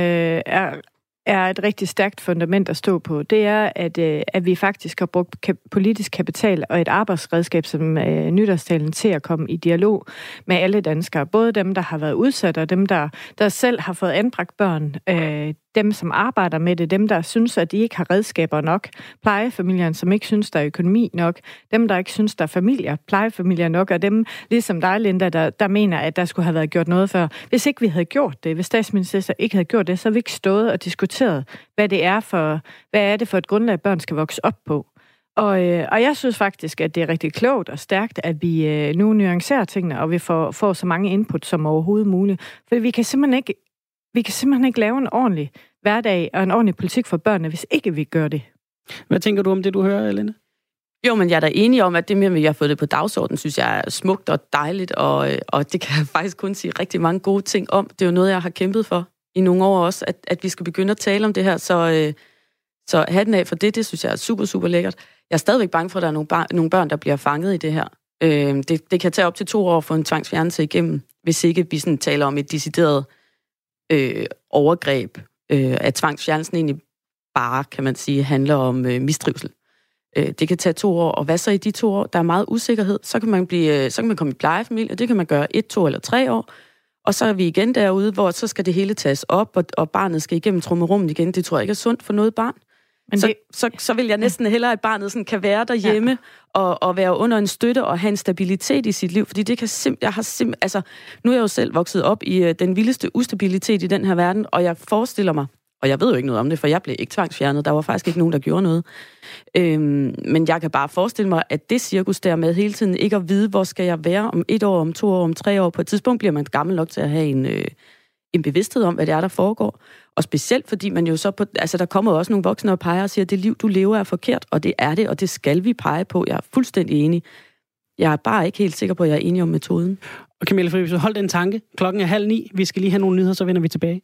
er er et rigtig stærkt fundament at stå på, det er, at, øh, at vi faktisk har brugt ka- politisk kapital og et arbejdsredskab som øh, nytårstalen til at komme i dialog med alle danskere. Både dem, der har været udsat, og dem, der, der selv har fået anbragt børn. Øh, dem, som arbejder med det, dem, der synes, at de ikke har redskaber nok, plejefamilierne, som ikke synes, der er økonomi nok, dem, der ikke synes, der er familier, plejefamilier nok, og dem, ligesom dig, Linda, der, der mener, at der skulle have været gjort noget før. Hvis ikke vi havde gjort det, hvis statsminister ikke havde gjort det, så havde vi ikke stået og diskuteret, hvad det er for, hvad er det for et grundlag, børn skal vokse op på. Og, øh, og jeg synes faktisk, at det er rigtig klogt og stærkt, at vi øh, nu nuancerer tingene, og vi får, får så mange input som overhovedet muligt. For vi kan simpelthen ikke vi kan simpelthen ikke lave en ordentlig hverdag og en ordentlig politik for børnene, hvis ikke vi gør det. Hvad tænker du om det, du hører, Elena? Jo, men jeg er da enig om, at det med, at vi har fået det på dagsordenen, synes jeg er smukt og dejligt, og, og det kan jeg [LAUGHS] faktisk kun sige rigtig mange gode ting om. Det er jo noget, jeg har kæmpet for i nogle år også, at, at vi skal begynde at tale om det her, så, øh, så hatten af for det, det synes jeg er super, super lækkert. Jeg er stadigvæk bange for, at der er nogle, bar, nogle børn, der bliver fanget i det her. Øh, det, det kan tage op til to år for en tvangsfjernelse igennem, hvis ikke vi sådan taler om et decideret øh, overgreb, øh, at tvangsfjernelsen egentlig bare, kan man sige, handler om øh, mistrivsel. Øh, det kan tage to år, og hvad så i de to år? Der er meget usikkerhed. Så kan man, blive, øh, så kan man komme i plejefamilie, og det kan man gøre et, to eller tre år. Og så er vi igen derude, hvor så skal det hele tages op, og, og barnet skal igennem trummerummet igen. Det tror jeg ikke er sundt for noget barn. Men så, det... så, så vil jeg næsten hellere, at barnet sådan kan være derhjemme ja. og, og være under en støtte og have en stabilitet i sit liv. Fordi det kan sim, jeg har sim, altså, nu er jeg jo selv vokset op i uh, den vildeste ustabilitet i den her verden, og jeg forestiller mig, og jeg ved jo ikke noget om det, for jeg blev ikke tvangsfjernet. Der var faktisk ikke nogen, der gjorde noget. Øhm, men jeg kan bare forestille mig, at det cirkus der med hele tiden ikke at vide, hvor skal jeg være om et år, om to år, om tre år. På et tidspunkt bliver man gammel nok til at have en, øh, en bevidsthed om, hvad det er, der foregår. Og specielt fordi man jo så på, altså der kommer også nogle voksne og peger og siger, at det liv, du lever, er forkert, og det er det, og det skal vi pege på. Jeg er fuldstændig enig. Jeg er bare ikke helt sikker på, at jeg er enig om metoden. Og Camilla Friis, hold den tanke. Klokken er halv ni. Vi skal lige have nogle nyheder, så vender vi tilbage.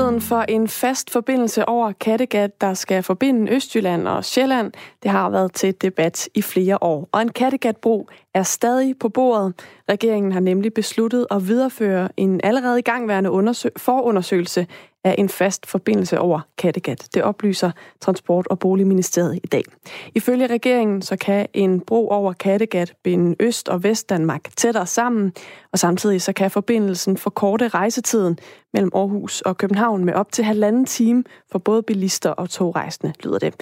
Muligheden for en fast forbindelse over Kattegat, der skal forbinde Østjylland og Sjælland, det har været til debat i flere år. Og en Kattegatbro er stadig på bordet. Regeringen har nemlig besluttet at videreføre en allerede igangværende forundersøgelse af en fast forbindelse over Kattegat. Det oplyser Transport- og Boligministeriet i dag. Ifølge regeringen så kan en bro over Kattegat binde Øst- og Vestdanmark tættere sammen, og samtidig så kan forbindelsen forkorte rejsetiden mellem Aarhus og København med op til halvanden time for både bilister og togrejsende, lyder det.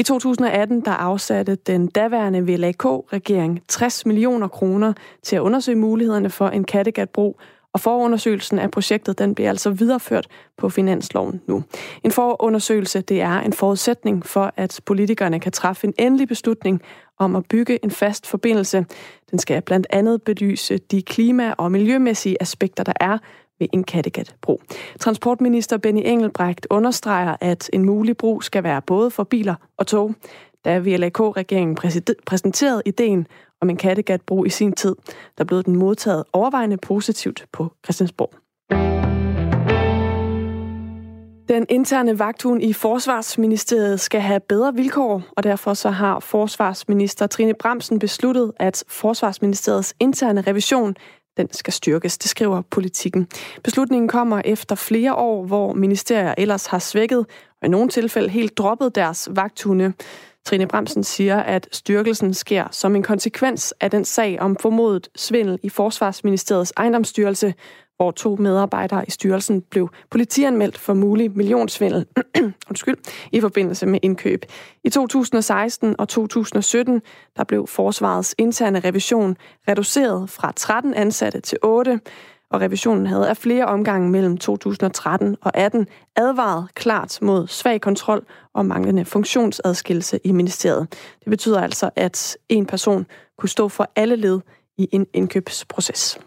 I 2018 der afsatte den daværende VLAK-regering 60 millioner kroner til at undersøge mulighederne for en Kattegatbro, og forundersøgelsen af projektet den bliver altså videreført på finansloven nu. En forundersøgelse det er en forudsætning for, at politikerne kan træffe en endelig beslutning om at bygge en fast forbindelse. Den skal blandt andet belyse de klima- og miljømæssige aspekter, der er ved en Kattegat-bro. Transportminister Benny Engelbrecht understreger, at en mulig bro skal være både for biler og tog. Da VLAK-regeringen præsenterede ideen om en Kattegat-bro i sin tid, der blev den modtaget overvejende positivt på Christiansborg. Den interne vagthund i Forsvarsministeriet skal have bedre vilkår, og derfor så har Forsvarsminister Trine Bremsen besluttet, at Forsvarsministeriets interne revision den skal styrkes, det skriver politikken. Beslutningen kommer efter flere år, hvor ministerier ellers har svækket og i nogle tilfælde helt droppet deres vagthunde. Trine Bremsen siger, at styrkelsen sker som en konsekvens af den sag om formodet svindel i Forsvarsministeriets ejendomsstyrelse, hvor to medarbejdere i styrelsen blev politianmeldt for mulig millionsvindel [CLEARS THROAT] undskyld, i forbindelse med indkøb. I 2016 og 2017 der blev forsvarets interne revision reduceret fra 13 ansatte til 8, og revisionen havde af flere omgange mellem 2013 og 18 advaret klart mod svag kontrol og manglende funktionsadskillelse i ministeriet. Det betyder altså, at en person kunne stå for alle led i en indkøbsproces.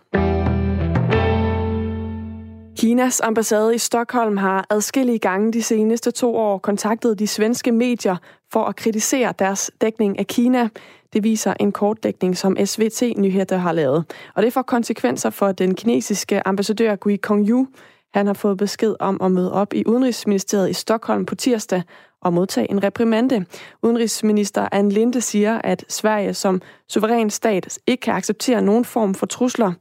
Kinas ambassade i Stockholm har adskillige gange de seneste to år kontaktet de svenske medier for at kritisere deres dækning af Kina. Det viser en kortdækning, som SVT Nyheder har lavet. Og det får konsekvenser for den kinesiske ambassadør Gui Kongyu. Han har fået besked om at møde op i Udenrigsministeriet i Stockholm på tirsdag og modtage en reprimande. Udenrigsminister Ann Linde siger, at Sverige som suveræn stat ikke kan acceptere nogen form for trusler.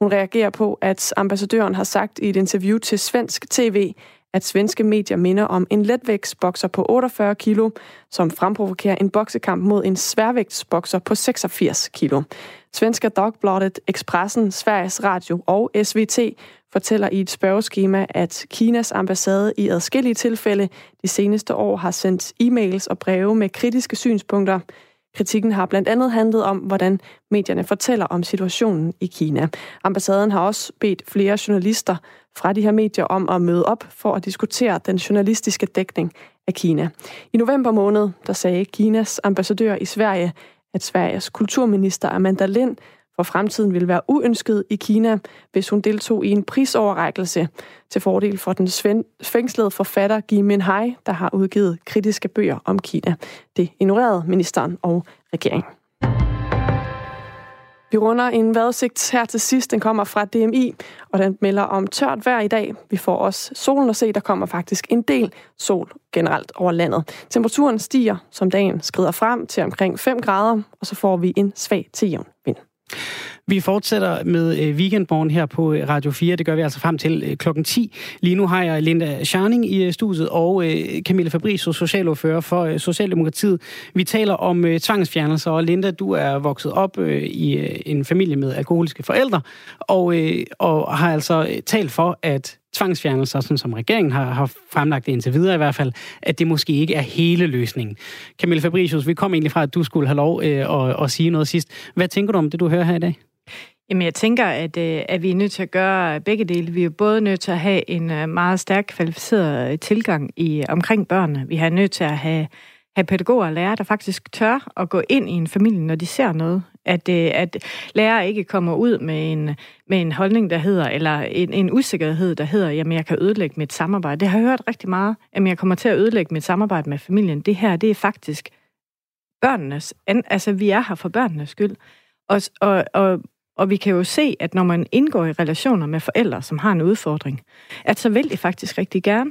Hun reagerer på, at ambassadøren har sagt i et interview til svensk tv, at svenske medier minder om en letvægtsbokser på 48 kilo, som fremprovokerer en boksekamp mod en sværvægtsbokser på 86 kilo. Svenska Dagbladet, Expressen, Sveriges Radio og SVT fortæller i et spørgeskema, at Kinas ambassade i adskillige tilfælde de seneste år har sendt e-mails og breve med kritiske synspunkter. Kritikken har blandt andet handlet om, hvordan medierne fortæller om situationen i Kina. Ambassaden har også bedt flere journalister fra de her medier om at møde op for at diskutere den journalistiske dækning af Kina. I november måned, der sagde Kinas ambassadør i Sverige, at Sveriges kulturminister Amanda Lind for fremtiden ville være uønsket i Kina, hvis hun deltog i en prisoverrækkelse til fordel for den fængslede forfatter Gi Minhai, der har udgivet kritiske bøger om Kina. Det ignorerede ministeren og regeringen. Vi runder en vejrudsigt her til sidst. Den kommer fra DMI, og den melder om tørt vejr i dag. Vi får også solen at se. Der kommer faktisk en del sol generelt over landet. Temperaturen stiger, som dagen skrider frem til omkring 5 grader, og så får vi en svag til jævn vind. Vi fortsætter med øh, Weekendmorgen her på øh, Radio 4. Det gør vi altså frem til øh, klokken 10. Lige nu har jeg Linda Scharning i øh, studiet og Camilla Fabricio, socialordfører for Socialdemokratiet. Vi taler om tvangsfjernelser, og Linda, du er vokset op i en familie med alkoholiske forældre, og, og har altså talt for, at tvangsfjernelser, sådan som regeringen har, har fremlagt det indtil videre i hvert fald, at det måske ikke er hele løsningen. Camille Fabricius, vi kom egentlig fra, at du skulle have lov øh, at, at sige noget sidst. Hvad tænker du om det, du hører her i dag? Jamen, jeg tænker, at, øh, at vi er nødt til at gøre begge dele. Vi er både nødt til at have en øh, meget stærk kvalificeret øh, tilgang i omkring børnene. Vi har nødt til at have have pædagoger og lærere, der faktisk tør at gå ind i en familie, når de ser noget. At, øh, at lærere ikke kommer ud med en, med en holdning, der hedder, eller en, en usikkerhed, der hedder, jamen jeg kan ødelægge mit samarbejde. Det har jeg hørt rigtig meget, at jeg kommer til at ødelægge mit samarbejde med familien. Det her, det er faktisk børnenes, altså vi er her for børnenes skyld. Og, og, og, og vi kan jo se, at når man indgår i relationer med forældre, som har en udfordring, at så vil de faktisk rigtig gerne.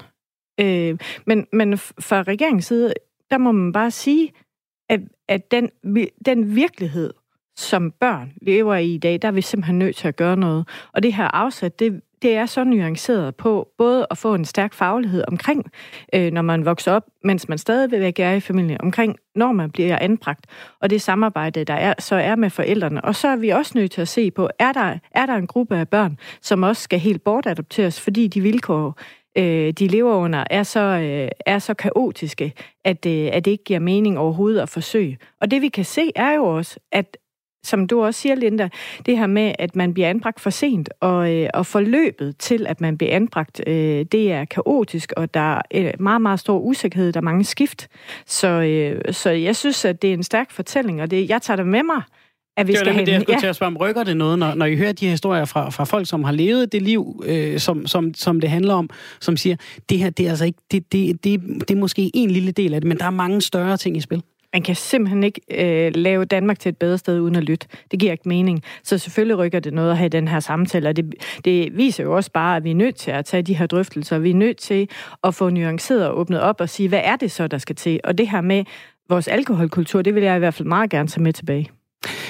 Øh, men, men fra regeringens side, der må man bare sige, at, at den, den virkelighed, som børn lever i i dag, der er vi simpelthen nødt til at gøre noget. Og det her afsat, det, det er så nuanceret på både at få en stærk faglighed omkring, øh, når man vokser op, mens man stadig vil være i familien, omkring når man bliver anbragt, og det samarbejde, der er, så er med forældrene. Og så er vi også nødt til at se på, er der, er der en gruppe af børn, som også skal helt bortadopteres, fordi de vilkår, øh, de lever under, er så, øh, er så kaotiske, at, øh, at det ikke giver mening overhovedet at forsøge. Og det vi kan se er jo også, at som du også siger, Linda, det her med, at man bliver anbragt for sent, og, øh, og forløbet til, at man bliver anbragt, øh, det er kaotisk, og der er øh, meget, meget stor usikkerhed, der er mange skift. Så, øh, så jeg synes, at det er en stærk fortælling, og det, jeg tager det med mig, at vi det skal det, have det, jeg skulle ja. til at spørge om, rykker det noget, når, når I hører de historier fra, fra folk, som har levet det liv, øh, som, som, som det handler om, som siger, det her, det er altså ikke, det, det, det, det er måske en lille del af det, men der er mange større ting i spil. Man kan simpelthen ikke øh, lave Danmark til et bedre sted uden at lytte. Det giver ikke mening. Så selvfølgelig rykker det noget at have den her samtale, og det, det viser jo også bare, at vi er nødt til at tage de her drøftelser. Vi er nødt til at få nuanceret og åbnet op og sige, hvad er det så, der skal til? Og det her med vores alkoholkultur, det vil jeg i hvert fald meget gerne tage med tilbage.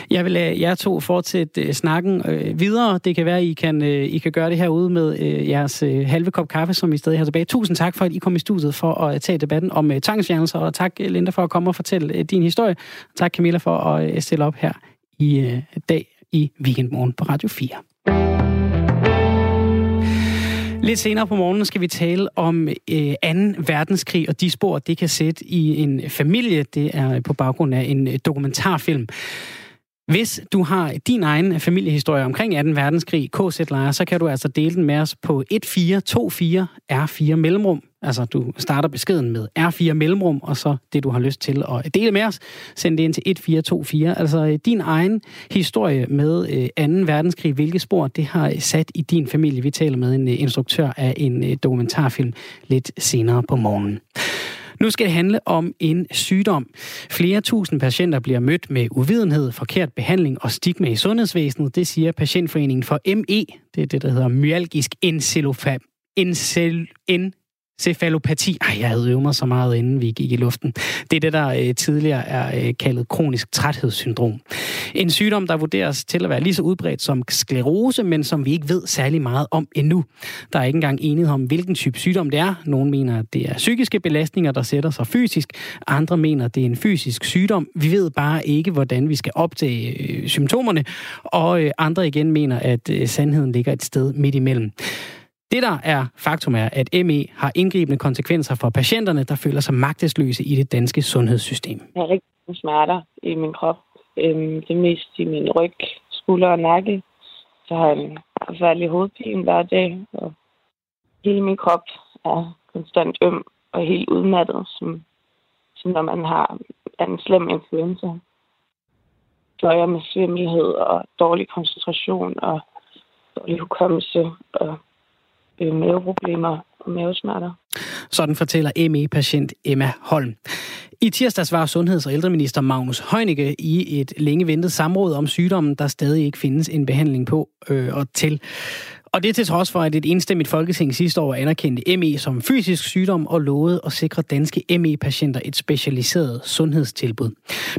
Jeg vil øh, lade jer to fortsætte øh, snakken øh, videre. Det kan være, at I kan, øh, I kan gøre det herude med øh, jeres øh, halve kop kaffe, som I stadig har tilbage. Tusind tak for, at I kom i studiet for at øh, tage debatten om øh, tvangsfjernelser, og tak, Linda, for at komme og fortælle øh, din historie. Tak, Camilla, for at øh, stille op her i øh, dag i Weekendmorgen på Radio 4. Lidt senere på morgenen skal vi tale om øh, 2. verdenskrig og de spor, det kan sætte i en familie. Det er på baggrund af en dokumentarfilm. Hvis du har din egen familiehistorie omkring 2. verdenskrig, KZ-lejre, så kan du altså dele den med os på 1424 R4 mellemrum. Altså, du starter beskeden med R4 mellemrum, og så det, du har lyst til at dele med os, send det ind til 1424. Altså, din egen historie med øh, 2. verdenskrig, hvilke spor det har sat i din familie. Vi taler med en øh, instruktør af en øh, dokumentarfilm lidt senere på morgenen. Nu skal det handle om en sygdom. Flere tusind patienter bliver mødt med uvidenhed, forkert behandling og stigma i sundhedsvæsenet. Det siger Patientforeningen for ME. Det er det, der hedder myalgisk encefalopati. Encel, en cefalopati. Ej, jeg havde øvet mig så meget, inden vi gik i luften. Det er det, der øh, tidligere er øh, kaldet kronisk træthedssyndrom. En sygdom, der vurderes til at være lige så udbredt som sklerose, men som vi ikke ved særlig meget om endnu. Der er ikke engang enighed om, hvilken type sygdom det er. Nogle mener, at det er psykiske belastninger, der sætter sig fysisk. Andre mener, at det er en fysisk sygdom. Vi ved bare ikke, hvordan vi skal opdage øh, symptomerne. Og øh, andre igen mener, at øh, sandheden ligger et sted midt imellem. Det, der er faktum er, at ME har indgribende konsekvenser for patienterne, der føler sig magtesløse i det danske sundhedssystem. Jeg har rigtig smerter i min krop. Øhm, det mest i min ryg, skulder og nakke. Så har jeg en forfærdelig hovedpine hver dag, og hele min krop er konstant øm og helt udmattet, som, som når man har en slem influenza. Fløjer med svimmelhed og dårlig koncentration og dårlig hukommelse og øh, maveproblemer og mavesmerter. Sådan fortæller ME-patient Emma Holm. I tirsdags var sundheds- og ældreminister Magnus Heunicke i et længe ventet samråd om sygdommen, der stadig ikke findes en behandling på øh, og til. Og det er til trods for, at et enstemmigt folketing sidste år anerkendte ME som fysisk sygdom og lovede at sikre danske ME-patienter et specialiseret sundhedstilbud.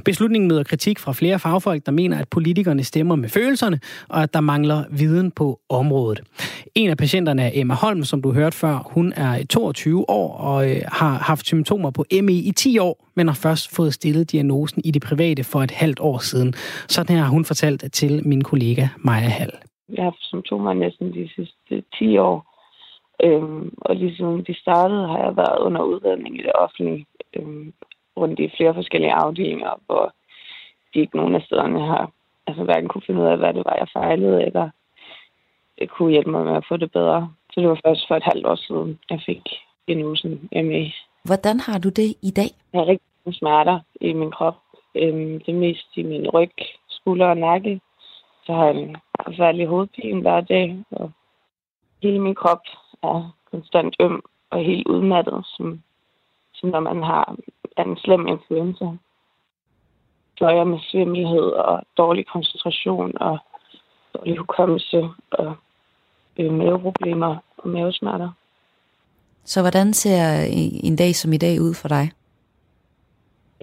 Beslutningen møder kritik fra flere fagfolk, der mener, at politikerne stemmer med følelserne, og at der mangler viden på området. En af patienterne er Emma Holm, som du hørte før. Hun er 22 år og øh, har haft symptomer på ME i 10 år, men har først fået stillet diagnosen i det private for et halvt år siden. Sådan her har hun fortalt til min kollega Maja Hall. Jeg har haft symptomer næsten de sidste 10 år. Øhm, og lige siden de startede, har jeg været under udredning i det offentlige, øhm, rundt i flere forskellige afdelinger, hvor de ikke nogen af stederne har altså hverken kunne finde ud af, hvad det var, jeg fejlede, eller kunne hjælpe mig med at få det bedre. Så det var først for et halvt år siden, jeg fik diagnosen ME. Hvordan har du det i dag? Jeg har rigtig smerter i min krop. Øhm, det mest i min ryg, skulder og nakke. Så har jeg en forfærdelig hovedpine hver dag, og hele min krop er konstant øm og helt udmattet, som, som når man har en slem influenza. døjer med svimmelhed og dårlig koncentration og dårlig hukommelse og øh, maveproblemer og mavesmerter. Så hvordan ser en dag som i dag ud for dig?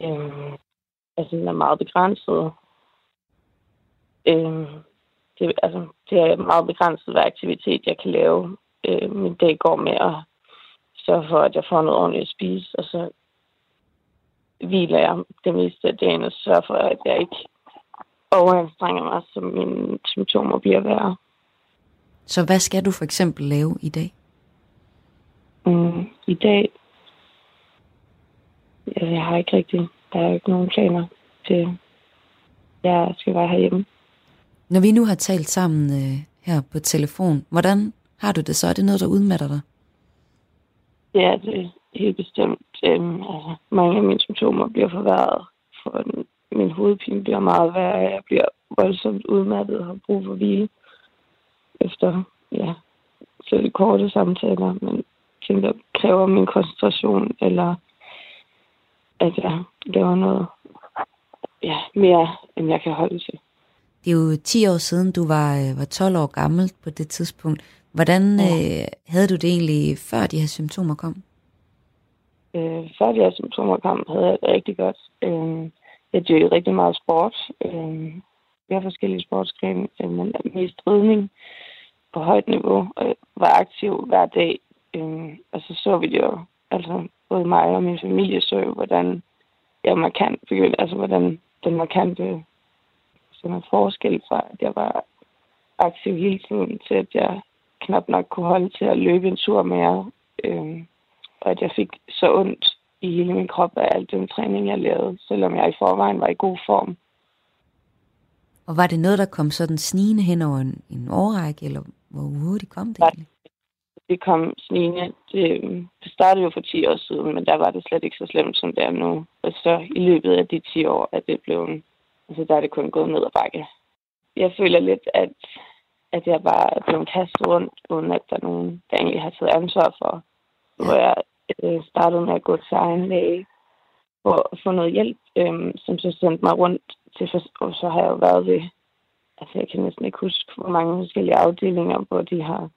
Øhm, altså, den er meget begrænset. Øhm, det, altså, det er meget begrænset, hvad aktivitet jeg kan lave. Øh, min dag går med at sørge for, at jeg får noget ordentligt at spise, og så hviler jeg det meste af dagen og sørger for, at jeg ikke overanstrenger mig, så mine symptomer bliver værre. Så hvad skal du for eksempel lave i dag? Mm, I dag, jeg har ikke rigtig, der er ikke nogen planer til, jeg skal være herhjemme. Når vi nu har talt sammen øh, her på telefon, hvordan har du det så? Er det noget, der udmatter dig? Ja, det er helt bestemt. Øhm, altså, mange af mine symptomer bliver forværret. For min hovedpine bliver meget værre. Jeg bliver voldsomt udmattet og har brug for hvile efter ja, selv korte samtaler, men ting, der kræver min koncentration, eller at jeg laver noget ja, mere, end jeg kan holde til. Det er jo 10 år siden, du var, øh, var 12 år gammel på det tidspunkt. Hvordan ja. øh, havde du det egentlig, før de her symptomer kom? Øh, før de her symptomer kom, havde jeg det rigtig godt. Øh, jeg dyrkede rigtig meget sport. Øh, jeg har forskellige sportsgrene, øh, men mest ridning på højt niveau, og var aktiv hver dag. Øh, og så så vi det jo, altså både mig og min familie så jo, hvordan jeg markant begyndte, altså hvordan den markante sådan en forskel fra, at jeg var aktiv hele tiden, til at jeg knap nok kunne holde til at løbe en tur mere. Øh, og at jeg fik så ondt i hele min krop af al den træning, jeg lavede, selvom jeg i forvejen var i god form. Og var det noget, der kom sådan snigende hen over en, en årrække, eller hvor hurtigt kom det egentlig? Det kom snigende. Det, det startede jo for 10 år siden, men der var det slet ikke så slemt, som det er nu. Og så i løbet af de 10 år, at det blev Altså, der er det kun gået ned ad bakke. Jeg føler lidt, at, at jeg bare er blevet kastet rundt, uden at der er nogen, der egentlig har taget ansvar for. Hvor jeg øh, startede med at gå til egen læge for at få noget hjælp, øh, som så sendte mig rundt til, og så har jeg jo været ved, altså jeg kan næsten ikke huske, hvor mange forskellige afdelinger, hvor de har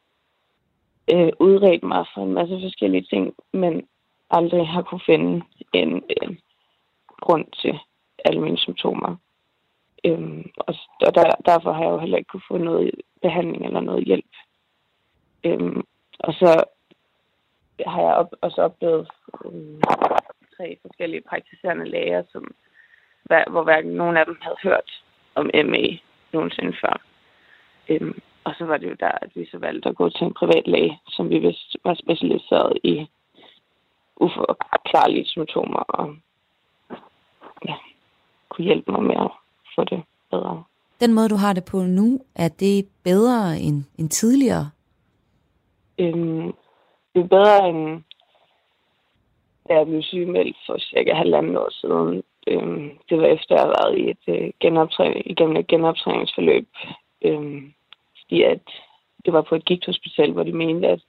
øh, udredt mig for en masse forskellige ting, men aldrig har kunne finde en øh, grund til alle mine symptomer. Øhm, og og der, derfor har jeg jo heller ikke kunne få noget behandling eller noget hjælp. Øhm, og så har jeg op, også oplevet øhm, tre forskellige praktiserende læger, som, hvor hverken nogen af dem havde hørt om ME nogensinde før. Øhm, og så var det jo der, at vi så valgte at gå til en privat læge, som vi vidste var specialiseret i uforklarlige symptomer og ja, kunne hjælpe mig med at få det bedre. Den måde, du har det på nu, er det bedre end, end tidligere? Øhm, det er bedre end da jeg blev sygemeldt for cirka halvanden år siden. Øhm, det var efter, at jeg havde været i et, øh, genoptræning, igennem et genoptræningsforløb. Øhm, fordi at det var på et gigthospital, hvor de mente, at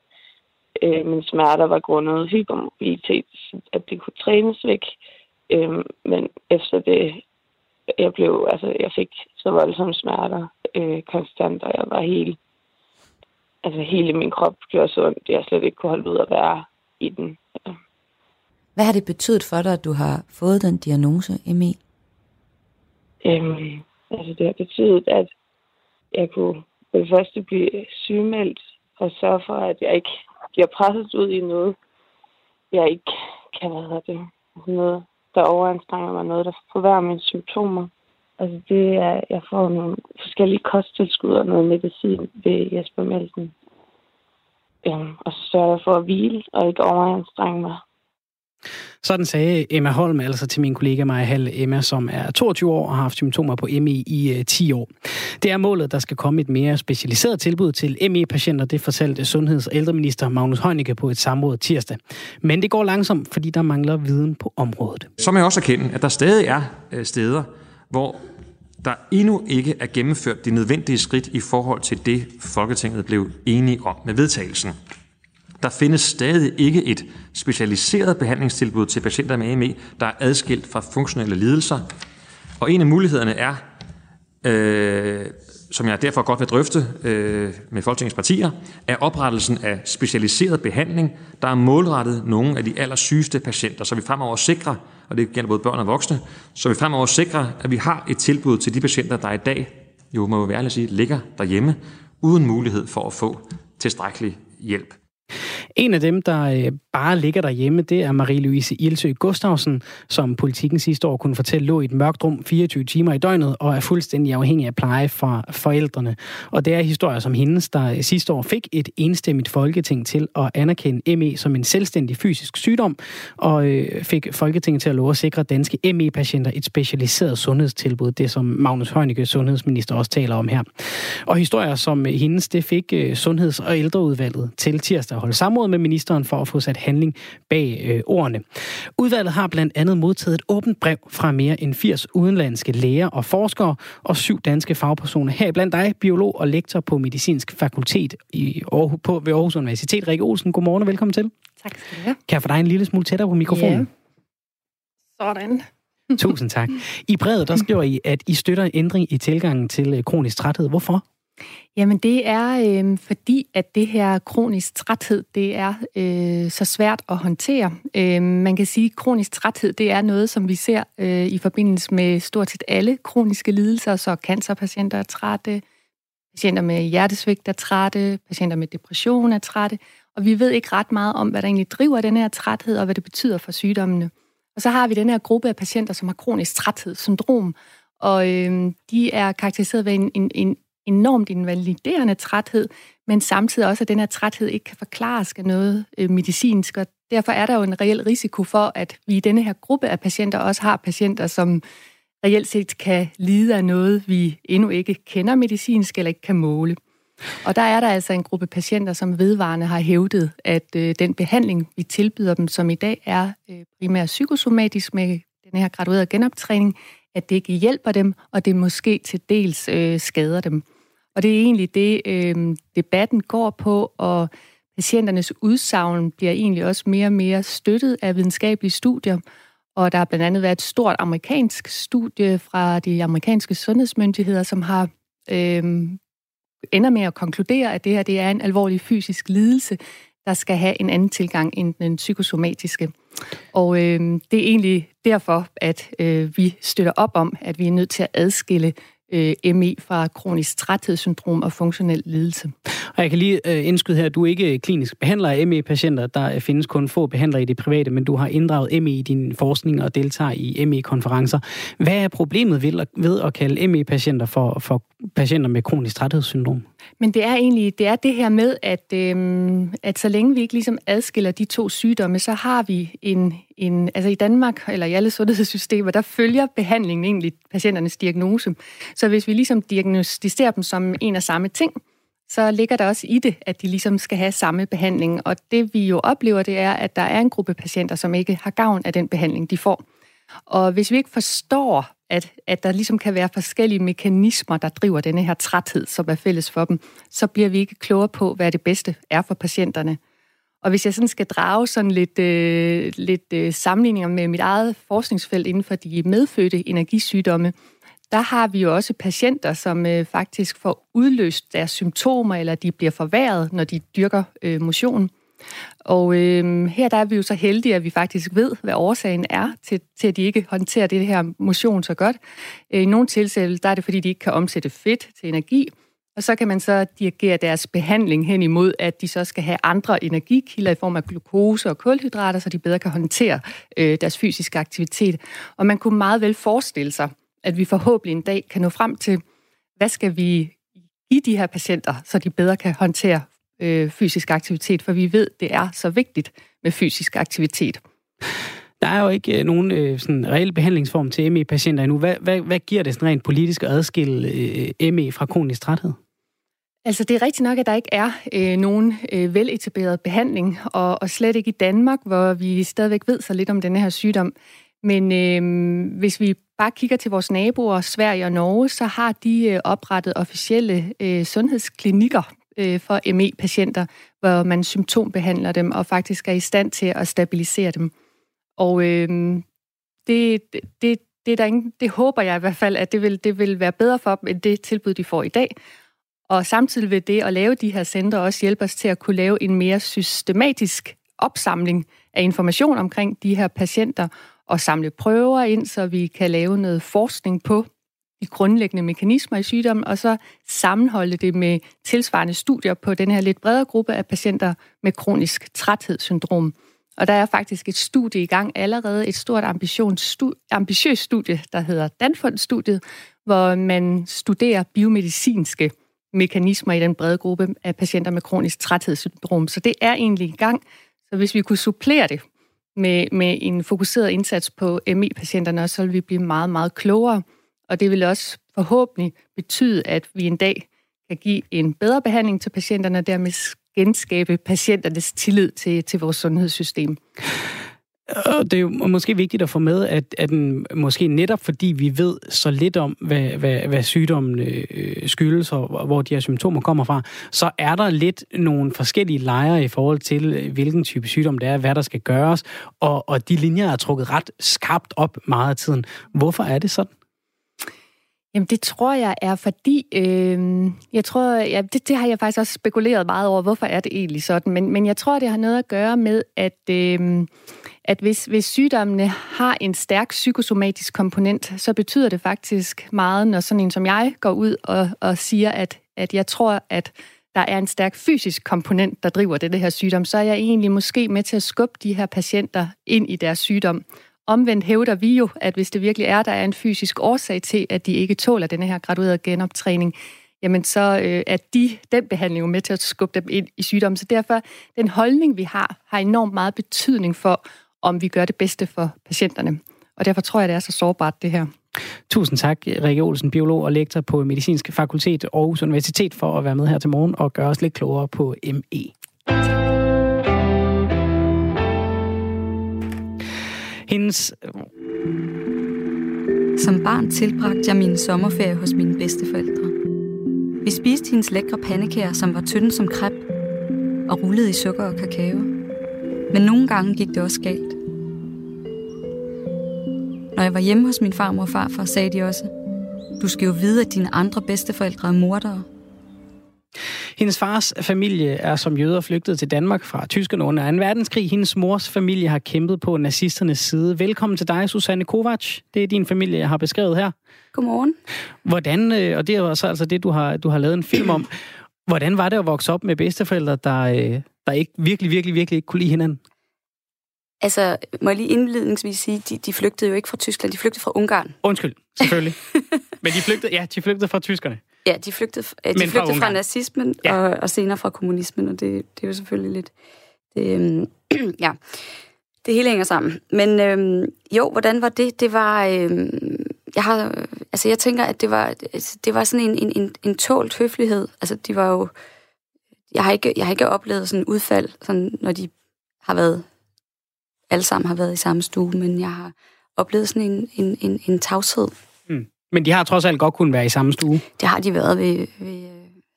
øh, min smerter var grundet hypermobilitet, at det kunne trænes væk. Øhm, men efter det jeg blev, altså, jeg fik så voldsomme smerter øh, konstant, og jeg var helt, altså hele min krop gjorde så ondt, jeg slet ikke kunne holde ud at være i den. Ja. Hvad har det betydet for dig, at du har fået den diagnose, ME? Øhm, altså det har betydet, at jeg kunne for det første blive sygemeldt, og sørge for, at jeg ikke bliver presset ud i noget, jeg ikke kan, hvad hedder det, noget, der overanstrenger mig, noget, der forværrer mine symptomer. Altså det er, jeg får nogle forskellige kosttilskud og noget medicin ved Jesper Melsen. Øhm, og så sørger jeg for at hvile og ikke overanstrenge mig. Sådan sagde Emma Holm altså til min kollega Maja Hall Emma, som er 22 år og har haft symptomer på ME i 10 øh, år. Det er målet, der skal komme et mere specialiseret tilbud til ME-patienter, det fortalte sundheds- og ældreminister Magnus Heunicke på et samråd tirsdag. Men det går langsomt, fordi der mangler viden på området. Så må jeg også erkende, at der stadig er øh, steder, hvor der endnu ikke er gennemført de nødvendige skridt i forhold til det, Folketinget blev enige om med vedtagelsen. Der findes stadig ikke et specialiseret behandlingstilbud til patienter med ME, der er adskilt fra funktionelle lidelser. Og en af mulighederne er, øh, som jeg derfor godt vil drøfte øh, med Folketingets partier, er oprettelsen af specialiseret behandling, der er målrettet nogle af de allersygeste patienter, så vi fremover sikrer, og det gælder både børn og voksne, så vi fremover sikrer, at vi har et tilbud til de patienter, der i dag, jo må vi være sige, ligger derhjemme, uden mulighed for at få tilstrækkelig hjælp. En af dem, der øh, bare ligger derhjemme, det er Marie-Louise Ilsø Gustafsen, som politikken sidste år kunne fortælle lå i et mørkt rum 24 timer i døgnet og er fuldstændig afhængig af pleje fra forældrene. Og det er historier som hendes, der øh, sidste år fik et enstemmigt folketing til at anerkende ME som en selvstændig fysisk sygdom, og øh, fik Folketinget til at love at sikre danske ME-patienter et specialiseret sundhedstilbud, det som Magnus Heunicke, sundhedsminister, også taler om her. Og historier som hendes, det fik Sundheds- og ældreudvalget til tirsdag at holde samråd med ministeren for at få sat handling bag øh, ordene. Udvalget har blandt andet modtaget et åbent brev fra mere end 80 udenlandske læger og forskere og syv danske fagpersoner. Her blandt dig, biolog og lektor på Medicinsk Fakultet i Aarhus, på, ved Aarhus Universitet. Rikke Olsen, godmorgen og velkommen til. Tak skal du have. Kan jeg få dig en lille smule tættere på mikrofonen? Ja. Sådan. Tusind tak. I brevet der skriver I, at I støtter en ændring i tilgangen til øh, kronisk træthed. Hvorfor? Jamen det er øh, fordi, at det her kronisk træthed, det er øh, så svært at håndtere. Øh, man kan sige, at kronisk træthed, det er noget, som vi ser øh, i forbindelse med stort set alle kroniske lidelser, så cancerpatienter er trætte, patienter med hjertesvigt er trætte, patienter med depression er trætte, og vi ved ikke ret meget om, hvad der egentlig driver den her træthed, og hvad det betyder for sygdommene. Og så har vi den her gruppe af patienter, som har kronisk træthedssyndrom, og øh, de er karakteriseret ved en, en, en enormt invaliderende træthed, men samtidig også, at den her træthed ikke kan forklares af noget øh, medicinsk, og derfor er der jo en reel risiko for, at vi i denne her gruppe af patienter også har patienter, som reelt set kan lide af noget, vi endnu ikke kender medicinsk eller ikke kan måle. Og der er der altså en gruppe patienter, som vedvarende har hævdet, at øh, den behandling, vi tilbyder dem, som i dag er øh, primært psykosomatisk med den her graduerede genoptræning, at det ikke hjælper dem, og det måske til dels øh, skader dem. Og det er egentlig det, øh, debatten går på, og patienternes udsagn bliver egentlig også mere og mere støttet af videnskabelige studier. Og der har blandt andet været et stort amerikansk studie fra de amerikanske sundhedsmyndigheder, som har øh, ender med at konkludere, at det her det er en alvorlig fysisk lidelse, der skal have en anden tilgang end den psykosomatiske. Og øh, det er egentlig derfor, at øh, vi støtter op om, at vi er nødt til at adskille øh, ME fra kronisk træthedssyndrom og funktionel lidelse. Og jeg kan lige øh, indskyde her, at du er ikke øh, klinisk behandler af ME-patienter. Der findes kun få behandlere i det private, men du har inddraget ME i din forskning og deltager i ME-konferencer. Hvad er problemet ved, ved at kalde ME-patienter for, for patienter med kronisk træthedssyndrom? Men det er egentlig det er det her med, at, øhm, at så længe vi ikke ligesom adskiller de to sygdomme, så har vi en, en, altså i Danmark, eller i alle sundhedssystemer, der følger behandlingen egentlig patienternes diagnose. Så hvis vi ligesom diagnostiserer dem som en og samme ting, så ligger der også i det, at de ligesom skal have samme behandling. Og det vi jo oplever, det er, at der er en gruppe patienter, som ikke har gavn af den behandling, de får. Og hvis vi ikke forstår, at, at der ligesom kan være forskellige mekanismer, der driver denne her træthed, som er fælles for dem, så bliver vi ikke klogere på, hvad det bedste er for patienterne. Og hvis jeg sådan skal drage sådan lidt, øh, lidt øh, sammenligninger med mit eget forskningsfelt inden for de medfødte energisygdomme, der har vi jo også patienter, som øh, faktisk får udløst deres symptomer, eller de bliver forværret, når de dyrker øh, motion. Og øh, her der er vi jo så heldige, at vi faktisk ved, hvad årsagen er til, til at de ikke håndterer det her motion så godt. Øh, I nogle tilfælde der er det, fordi de ikke kan omsætte fedt til energi, og så kan man så dirigere deres behandling hen imod, at de så skal have andre energikilder i form af glukose og kulhydrater, så de bedre kan håndtere øh, deres fysiske aktivitet. Og man kunne meget vel forestille sig, at vi forhåbentlig en dag kan nå frem til, hvad skal vi give de her patienter, så de bedre kan håndtere øh, fysisk aktivitet, for vi ved, det er så vigtigt med fysisk aktivitet. Der er jo ikke øh, nogen øh, sådan reel behandlingsform til ME-patienter endnu. Hvad, hvad, hvad giver det sådan rent politisk at adskille øh, ME fra kronisk træthed? Altså, det er rigtigt nok, at der ikke er øh, nogen øh, veletableret behandling, og, og slet ikke i Danmark, hvor vi stadigvæk ved så lidt om denne her sygdom. Men øh, hvis vi bare kigger til vores naboer, Sverige og Norge, så har de øh, oprettet officielle øh, sundhedsklinikker øh, for ME-patienter, hvor man symptombehandler dem og faktisk er i stand til at stabilisere dem. Og øh, det, det, det, er der ingen, det håber jeg i hvert fald, at det vil, det vil være bedre for dem, end det tilbud, de får i dag. Og samtidig vil det at lave de her centre også hjælpe os til at kunne lave en mere systematisk opsamling af information omkring de her patienter, og samle prøver ind, så vi kan lave noget forskning på de grundlæggende mekanismer i sygdommen, og så sammenholde det med tilsvarende studier på den her lidt bredere gruppe af patienter med kronisk træthedssyndrom. Og der er faktisk et studie i gang allerede, et stort ambitiøst studie, der hedder Danfund-studiet, hvor man studerer biomedicinske mekanismer i den brede gruppe af patienter med kronisk træthedssyndrom. Så det er egentlig i gang. Så hvis vi kunne supplere det med, med en fokuseret indsats på ME-patienterne, så vil vi blive meget, meget klogere. Og det vil også forhåbentlig betyde, at vi en dag kan give en bedre behandling til patienterne, og dermed genskabe patienternes tillid til, til vores sundhedssystem. Og det er jo måske vigtigt at få med, at, at den, måske netop fordi vi ved så lidt om, hvad, hvad, hvad sygdommen øh, skyldes, og hvor de her symptomer kommer fra, så er der lidt nogle forskellige lejre i forhold til, øh, hvilken type sygdom det er, hvad der skal gøres, og, og de linjer er trukket ret skarpt op meget af tiden. Hvorfor er det sådan? Jamen det tror jeg er fordi, øh, jeg tror, ja, det, det har jeg faktisk også spekuleret meget over, hvorfor er det egentlig sådan, men, men jeg tror, det har noget at gøre med, at, øh, at hvis, hvis sygdommene har en stærk psykosomatisk komponent, så betyder det faktisk meget, når sådan en som jeg går ud og, og siger, at, at jeg tror, at der er en stærk fysisk komponent, der driver det, det her sygdom, så er jeg egentlig måske med til at skubbe de her patienter ind i deres sygdom. Omvendt hævder vi jo, at hvis det virkelig er, der er en fysisk årsag til, at de ikke tåler denne her graduerede genoptræning, jamen så øh, er de, den behandling jo med til at skubbe dem ind i sygdommen. Så derfor, den holdning, vi har, har enormt meget betydning for, om vi gør det bedste for patienterne. Og derfor tror jeg, det er så sårbart, det her. Tusind tak, Rikke Olsen, biolog og lektor på Medicinsk Fakultet Aarhus Universitet, for at være med her til morgen og gøre os lidt klogere på ME. Hendes... Øh, som barn tilbragte jeg min sommerferie hos mine bedsteforældre. Vi spiste hendes lækre pandekager, som var tynde som krep, og rullede i sukker og kakao. Men nogle gange gik det også galt. Når jeg var hjemme hos min farmor og farfar, sagde de også, du skal jo vide, at dine andre bedsteforældre er mordere. Hendes fars familie er som jøder flygtet til Danmark fra tyskerne under 2. verdenskrig. Hendes mors familie har kæmpet på nazisternes side. Velkommen til dig, Susanne Kovac. Det er din familie, jeg har beskrevet her. Godmorgen. Hvordan, øh, og det er jo altså det, du har, du har lavet en film om. Hvordan var det at vokse op med bedsteforældre, der, øh, der ikke virkelig, virkelig, virkelig ikke kunne lide hinanden? Altså, må jeg lige indledningsvis sige, de, de flygtede jo ikke fra Tyskland, de flygtede fra Ungarn. Undskyld, selvfølgelig. [LAUGHS] Men de flygtede, ja, de flygtede fra tyskerne. Ja, de flygtede, de Men flygtede fra, fra nazismen ja. og, og senere fra kommunismen, og det, det er jo selvfølgelig lidt... Det, øhm, [CLEARS THROAT] ja, det hele hænger sammen. Men øhm, jo, hvordan var det? Det var... Øhm, jeg har, altså jeg tænker, at det var, det var sådan en, en, en, en tålt høflighed. Altså, de var jo... Jeg har ikke, jeg har ikke oplevet sådan en udfald, sådan, når de har været... Alle sammen har været i samme stue, men jeg har oplevet sådan en, en, en, en tavshed. Men de har trods alt godt kunnet være i samme stue. Det har de været ved, ved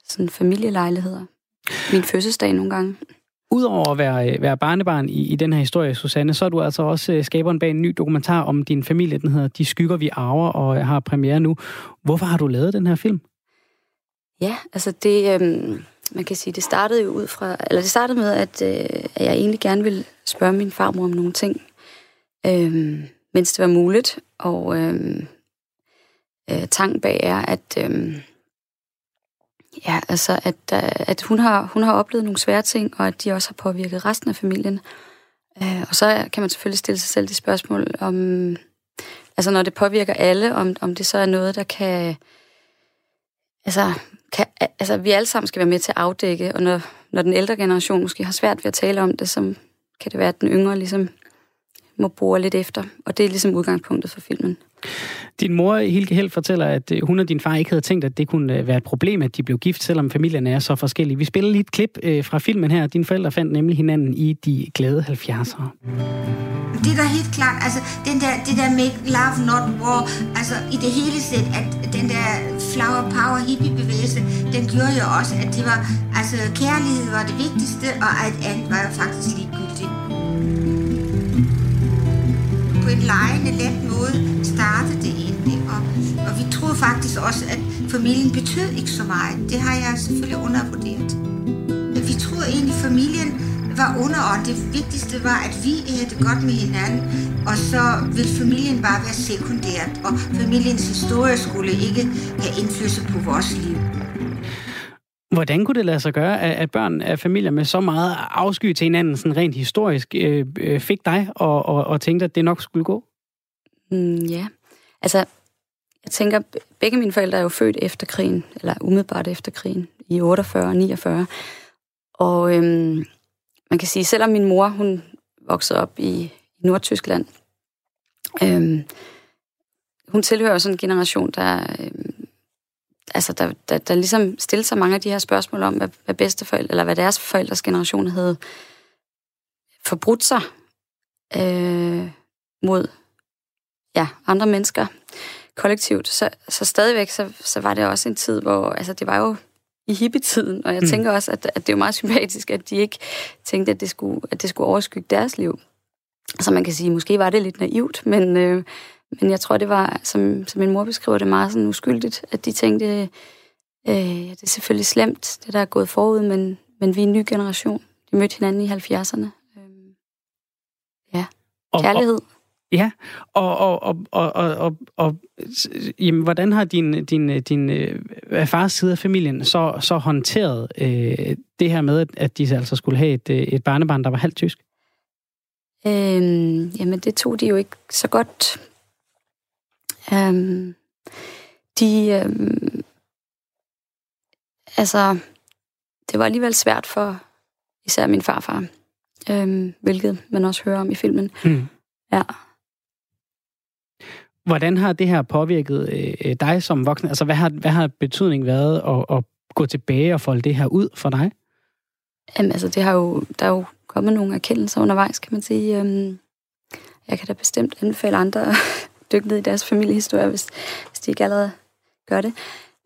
sådan familielejligheder. Min fødselsdag nogle gange. Udover at være, være barnebarn i, i den her historie, Susanne, så er du altså også øh, skaberen bag en ny dokumentar om din familie. Den hedder De skygger, vi arver, og har premiere nu. Hvorfor har du lavet den her film? Ja, altså det, øhm, man kan sige, det startede jo ud fra, eller det startede med, at, øh, at jeg egentlig gerne ville spørge min farmor om nogle ting, øhm, mens det var muligt. Og øhm, øh, tank bag er, at, øh, ja, altså, at, øh, at hun, har, hun har oplevet nogle svære ting, og at de også har påvirket resten af familien. Øh, og så kan man selvfølgelig stille sig selv de spørgsmål om, altså når det påvirker alle, om, om det så er noget, der kan, altså, kan, altså vi alle sammen skal være med til at afdække, og når, når den ældre generation måske har svært ved at tale om det, så kan det være, at den yngre ligesom må bore lidt efter. Og det er ligesom udgangspunktet for filmen. Din mor, Hilke Held, fortæller, at øh, hun og din far ikke havde tænkt, at det kunne øh, være et problem, at de blev gift, selvom familierne er så forskellige. Vi spiller lige et klip øh, fra filmen her. Dine forældre fandt nemlig hinanden i de glade 70'ere. Det er da helt klart, altså den der, det der make love not war, altså i det hele sæt, at den der flower power hippie bevægelse, den gjorde jo også, at det var, altså kærlighed var det vigtigste, og alt andet var jo faktisk ligegyldigt. Faktisk også, at familien betød ikke så meget. Det har jeg selvfølgelig undervurderet. Vi troede egentlig, at familien var underordnet. Det vigtigste var, at vi havde det godt med hinanden, og så ville familien bare være sekundært, og familiens historie skulle ikke have indflydelse på vores liv. Hvordan kunne det lade sig gøre, at børn af familier med så meget afsky til hinanden, sådan rent historisk, øh, øh, fik dig og, og, og tænkte, at det nok skulle gå? Mm, ja, altså, jeg tænker, begge mine forældre er jo født efter krigen, eller umiddelbart efter krigen, i 48 og 49. Og øhm, man kan sige, selvom min mor, hun voksede op i, i Nordtyskland, øhm, hun tilhører sådan en generation, der, øhm, altså der, der, der ligesom stillede sig mange af de her spørgsmål om, hvad, hvad bedsteforældre, eller hvad deres forældres generation havde forbrudt sig øh, mod ja, andre mennesker kollektivt. Så, så stadigvæk, så, så var det også en tid, hvor altså, det var jo i hippietiden, og jeg mm. tænker også, at, at det er meget sympatisk, at de ikke tænkte, at det skulle, at det skulle overskygge deres liv. Så man kan sige, måske var det lidt naivt, men, øh, men jeg tror, det var, som, som min mor beskriver det, meget sådan uskyldigt, at de tænkte, øh, det er selvfølgelig slemt, det der er gået forud, men, men vi er en ny generation. De mødte hinanden i 70'erne. Øh, ja, kærlighed. Og, Ja, og, og, og, og, og, og, og jamen, hvordan har din, din, din øh, fars side af familien så, så håndteret øh, det her med, at de altså skulle have et, øh, et barnebarn, der var halvt tysk? Øhm, jamen, det tog de jo ikke så godt. Øhm, de... Øhm, altså, det var alligevel svært for især min farfar, øhm, hvilket man også hører om i filmen. Mm. Ja. Hvordan har det her påvirket øh, dig som voksen? Altså, hvad har, hvad har betydningen været at, at gå tilbage og folde det her ud for dig? Jamen, altså, det har jo, der er jo kommet nogle erkendelser undervejs, kan man sige. Øhm, jeg kan da bestemt anbefale andre [LAUGHS] at dykke ned i deres familiehistorie, hvis, hvis de ikke allerede gør det.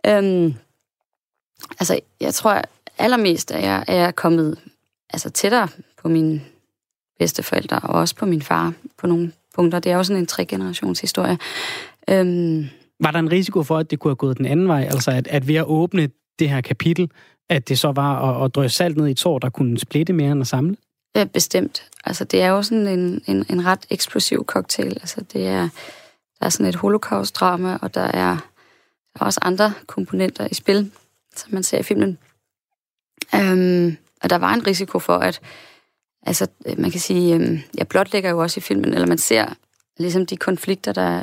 Øhm, altså, jeg tror allermest, at jeg er kommet altså, tættere på mine bedsteforældre, og også på min far på nogle punkter. Det er jo sådan en tre-generations historie. Øhm, var der en risiko for, at det kunne have gået den anden vej? Altså, at, at ved at åbne det her kapitel, at det så var at, at drøse salt ned i et tår, der kunne splitte mere end at samle? Ja, bestemt. Altså, det er jo sådan en, en, en ret eksplosiv cocktail. Altså, det er, der er sådan et holocaust-drama, og der er, der er også andre komponenter i spil, som man ser i filmen. Øhm, og der var en risiko for, at altså, man kan sige, øhm, jeg blotlægger jo også i filmen, eller man ser ligesom de konflikter, der,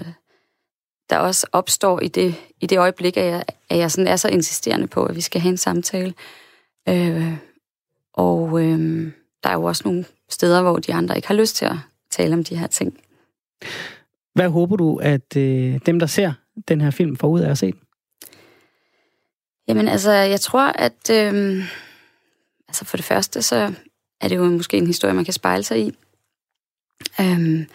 der også opstår i det, i det øjeblik, at jeg, at jeg sådan er så insisterende på, at vi skal have en samtale. Øh, og øh, der er jo også nogle steder, hvor de andre ikke har lyst til at tale om de her ting. Hvad håber du, at øh, dem, der ser den her film, får ud af at se den? Jamen altså, jeg tror, at øh, altså for det første, så er det jo måske en historie, man kan spejle sig i. Øhm,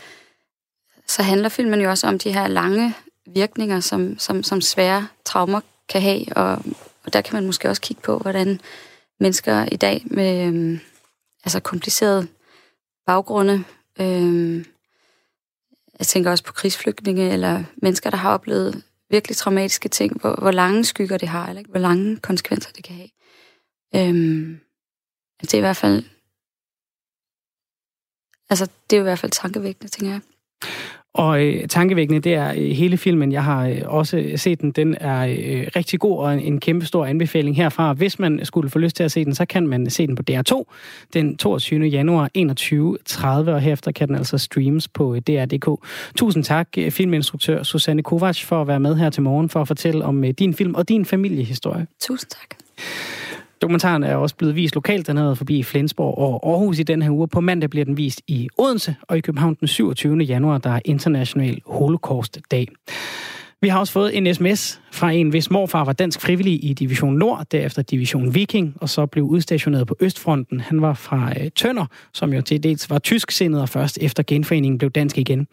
så handler filmen jo også om de her lange virkninger, som, som, som svære traumer kan have, og, og der kan man måske også kigge på, hvordan mennesker i dag med øhm, altså komplicerede baggrunde, øhm, jeg tænker også på krigsflygtninge, eller mennesker, der har oplevet virkelig traumatiske ting, hvor, hvor lange skygger det har, eller hvor lange konsekvenser det kan have. Øhm, det er i hvert fald altså, det er jo i hvert fald tankevækkende, tænker jeg. Og øh, tankevækkende, det er øh, hele filmen. Jeg har øh, også set den. Den er øh, rigtig god og en, en kæmpe stor anbefaling herfra. Hvis man skulle få lyst til at se den, så kan man se den på DR2 den 22. januar 21.30, og herefter kan den altså streames på øh, DR.dk. Tusind tak, øh, filminstruktør Susanne Kovac, for at være med her til morgen for at fortælle om øh, din film og din familiehistorie. Tusind tak. Dokumentaren er også blevet vist lokalt. Den har været forbi Flensborg og Aarhus i den her uge. På mandag bliver den vist i Odense, og i København den 27. januar, der er International Holocaust-dag. Vi har også fået en sms fra en, hvis morfar var dansk frivillig i Division Nord, derefter Division Viking, og så blev udstationeret på Østfronten. Han var fra øh, Tønder, som jo til dels var tysksindet, og først efter genforeningen blev dansk igen.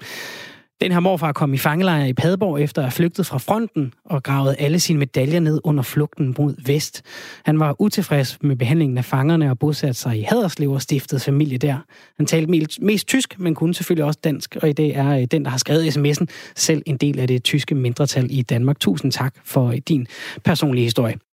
Den her morfar kom i fangelejr i Padborg efter at have flygtet fra fronten og gravet alle sine medaljer ned under flugten mod vest. Han var utilfreds med behandlingen af fangerne og bosatte sig i Haderslev og stiftede familie der. Han talte mest, tysk, men kunne selvfølgelig også dansk, og i dag er øh, den, der har skrevet sms'en, selv en del af det tyske mindretal i Danmark. Tusind tak for øh, din personlige historie.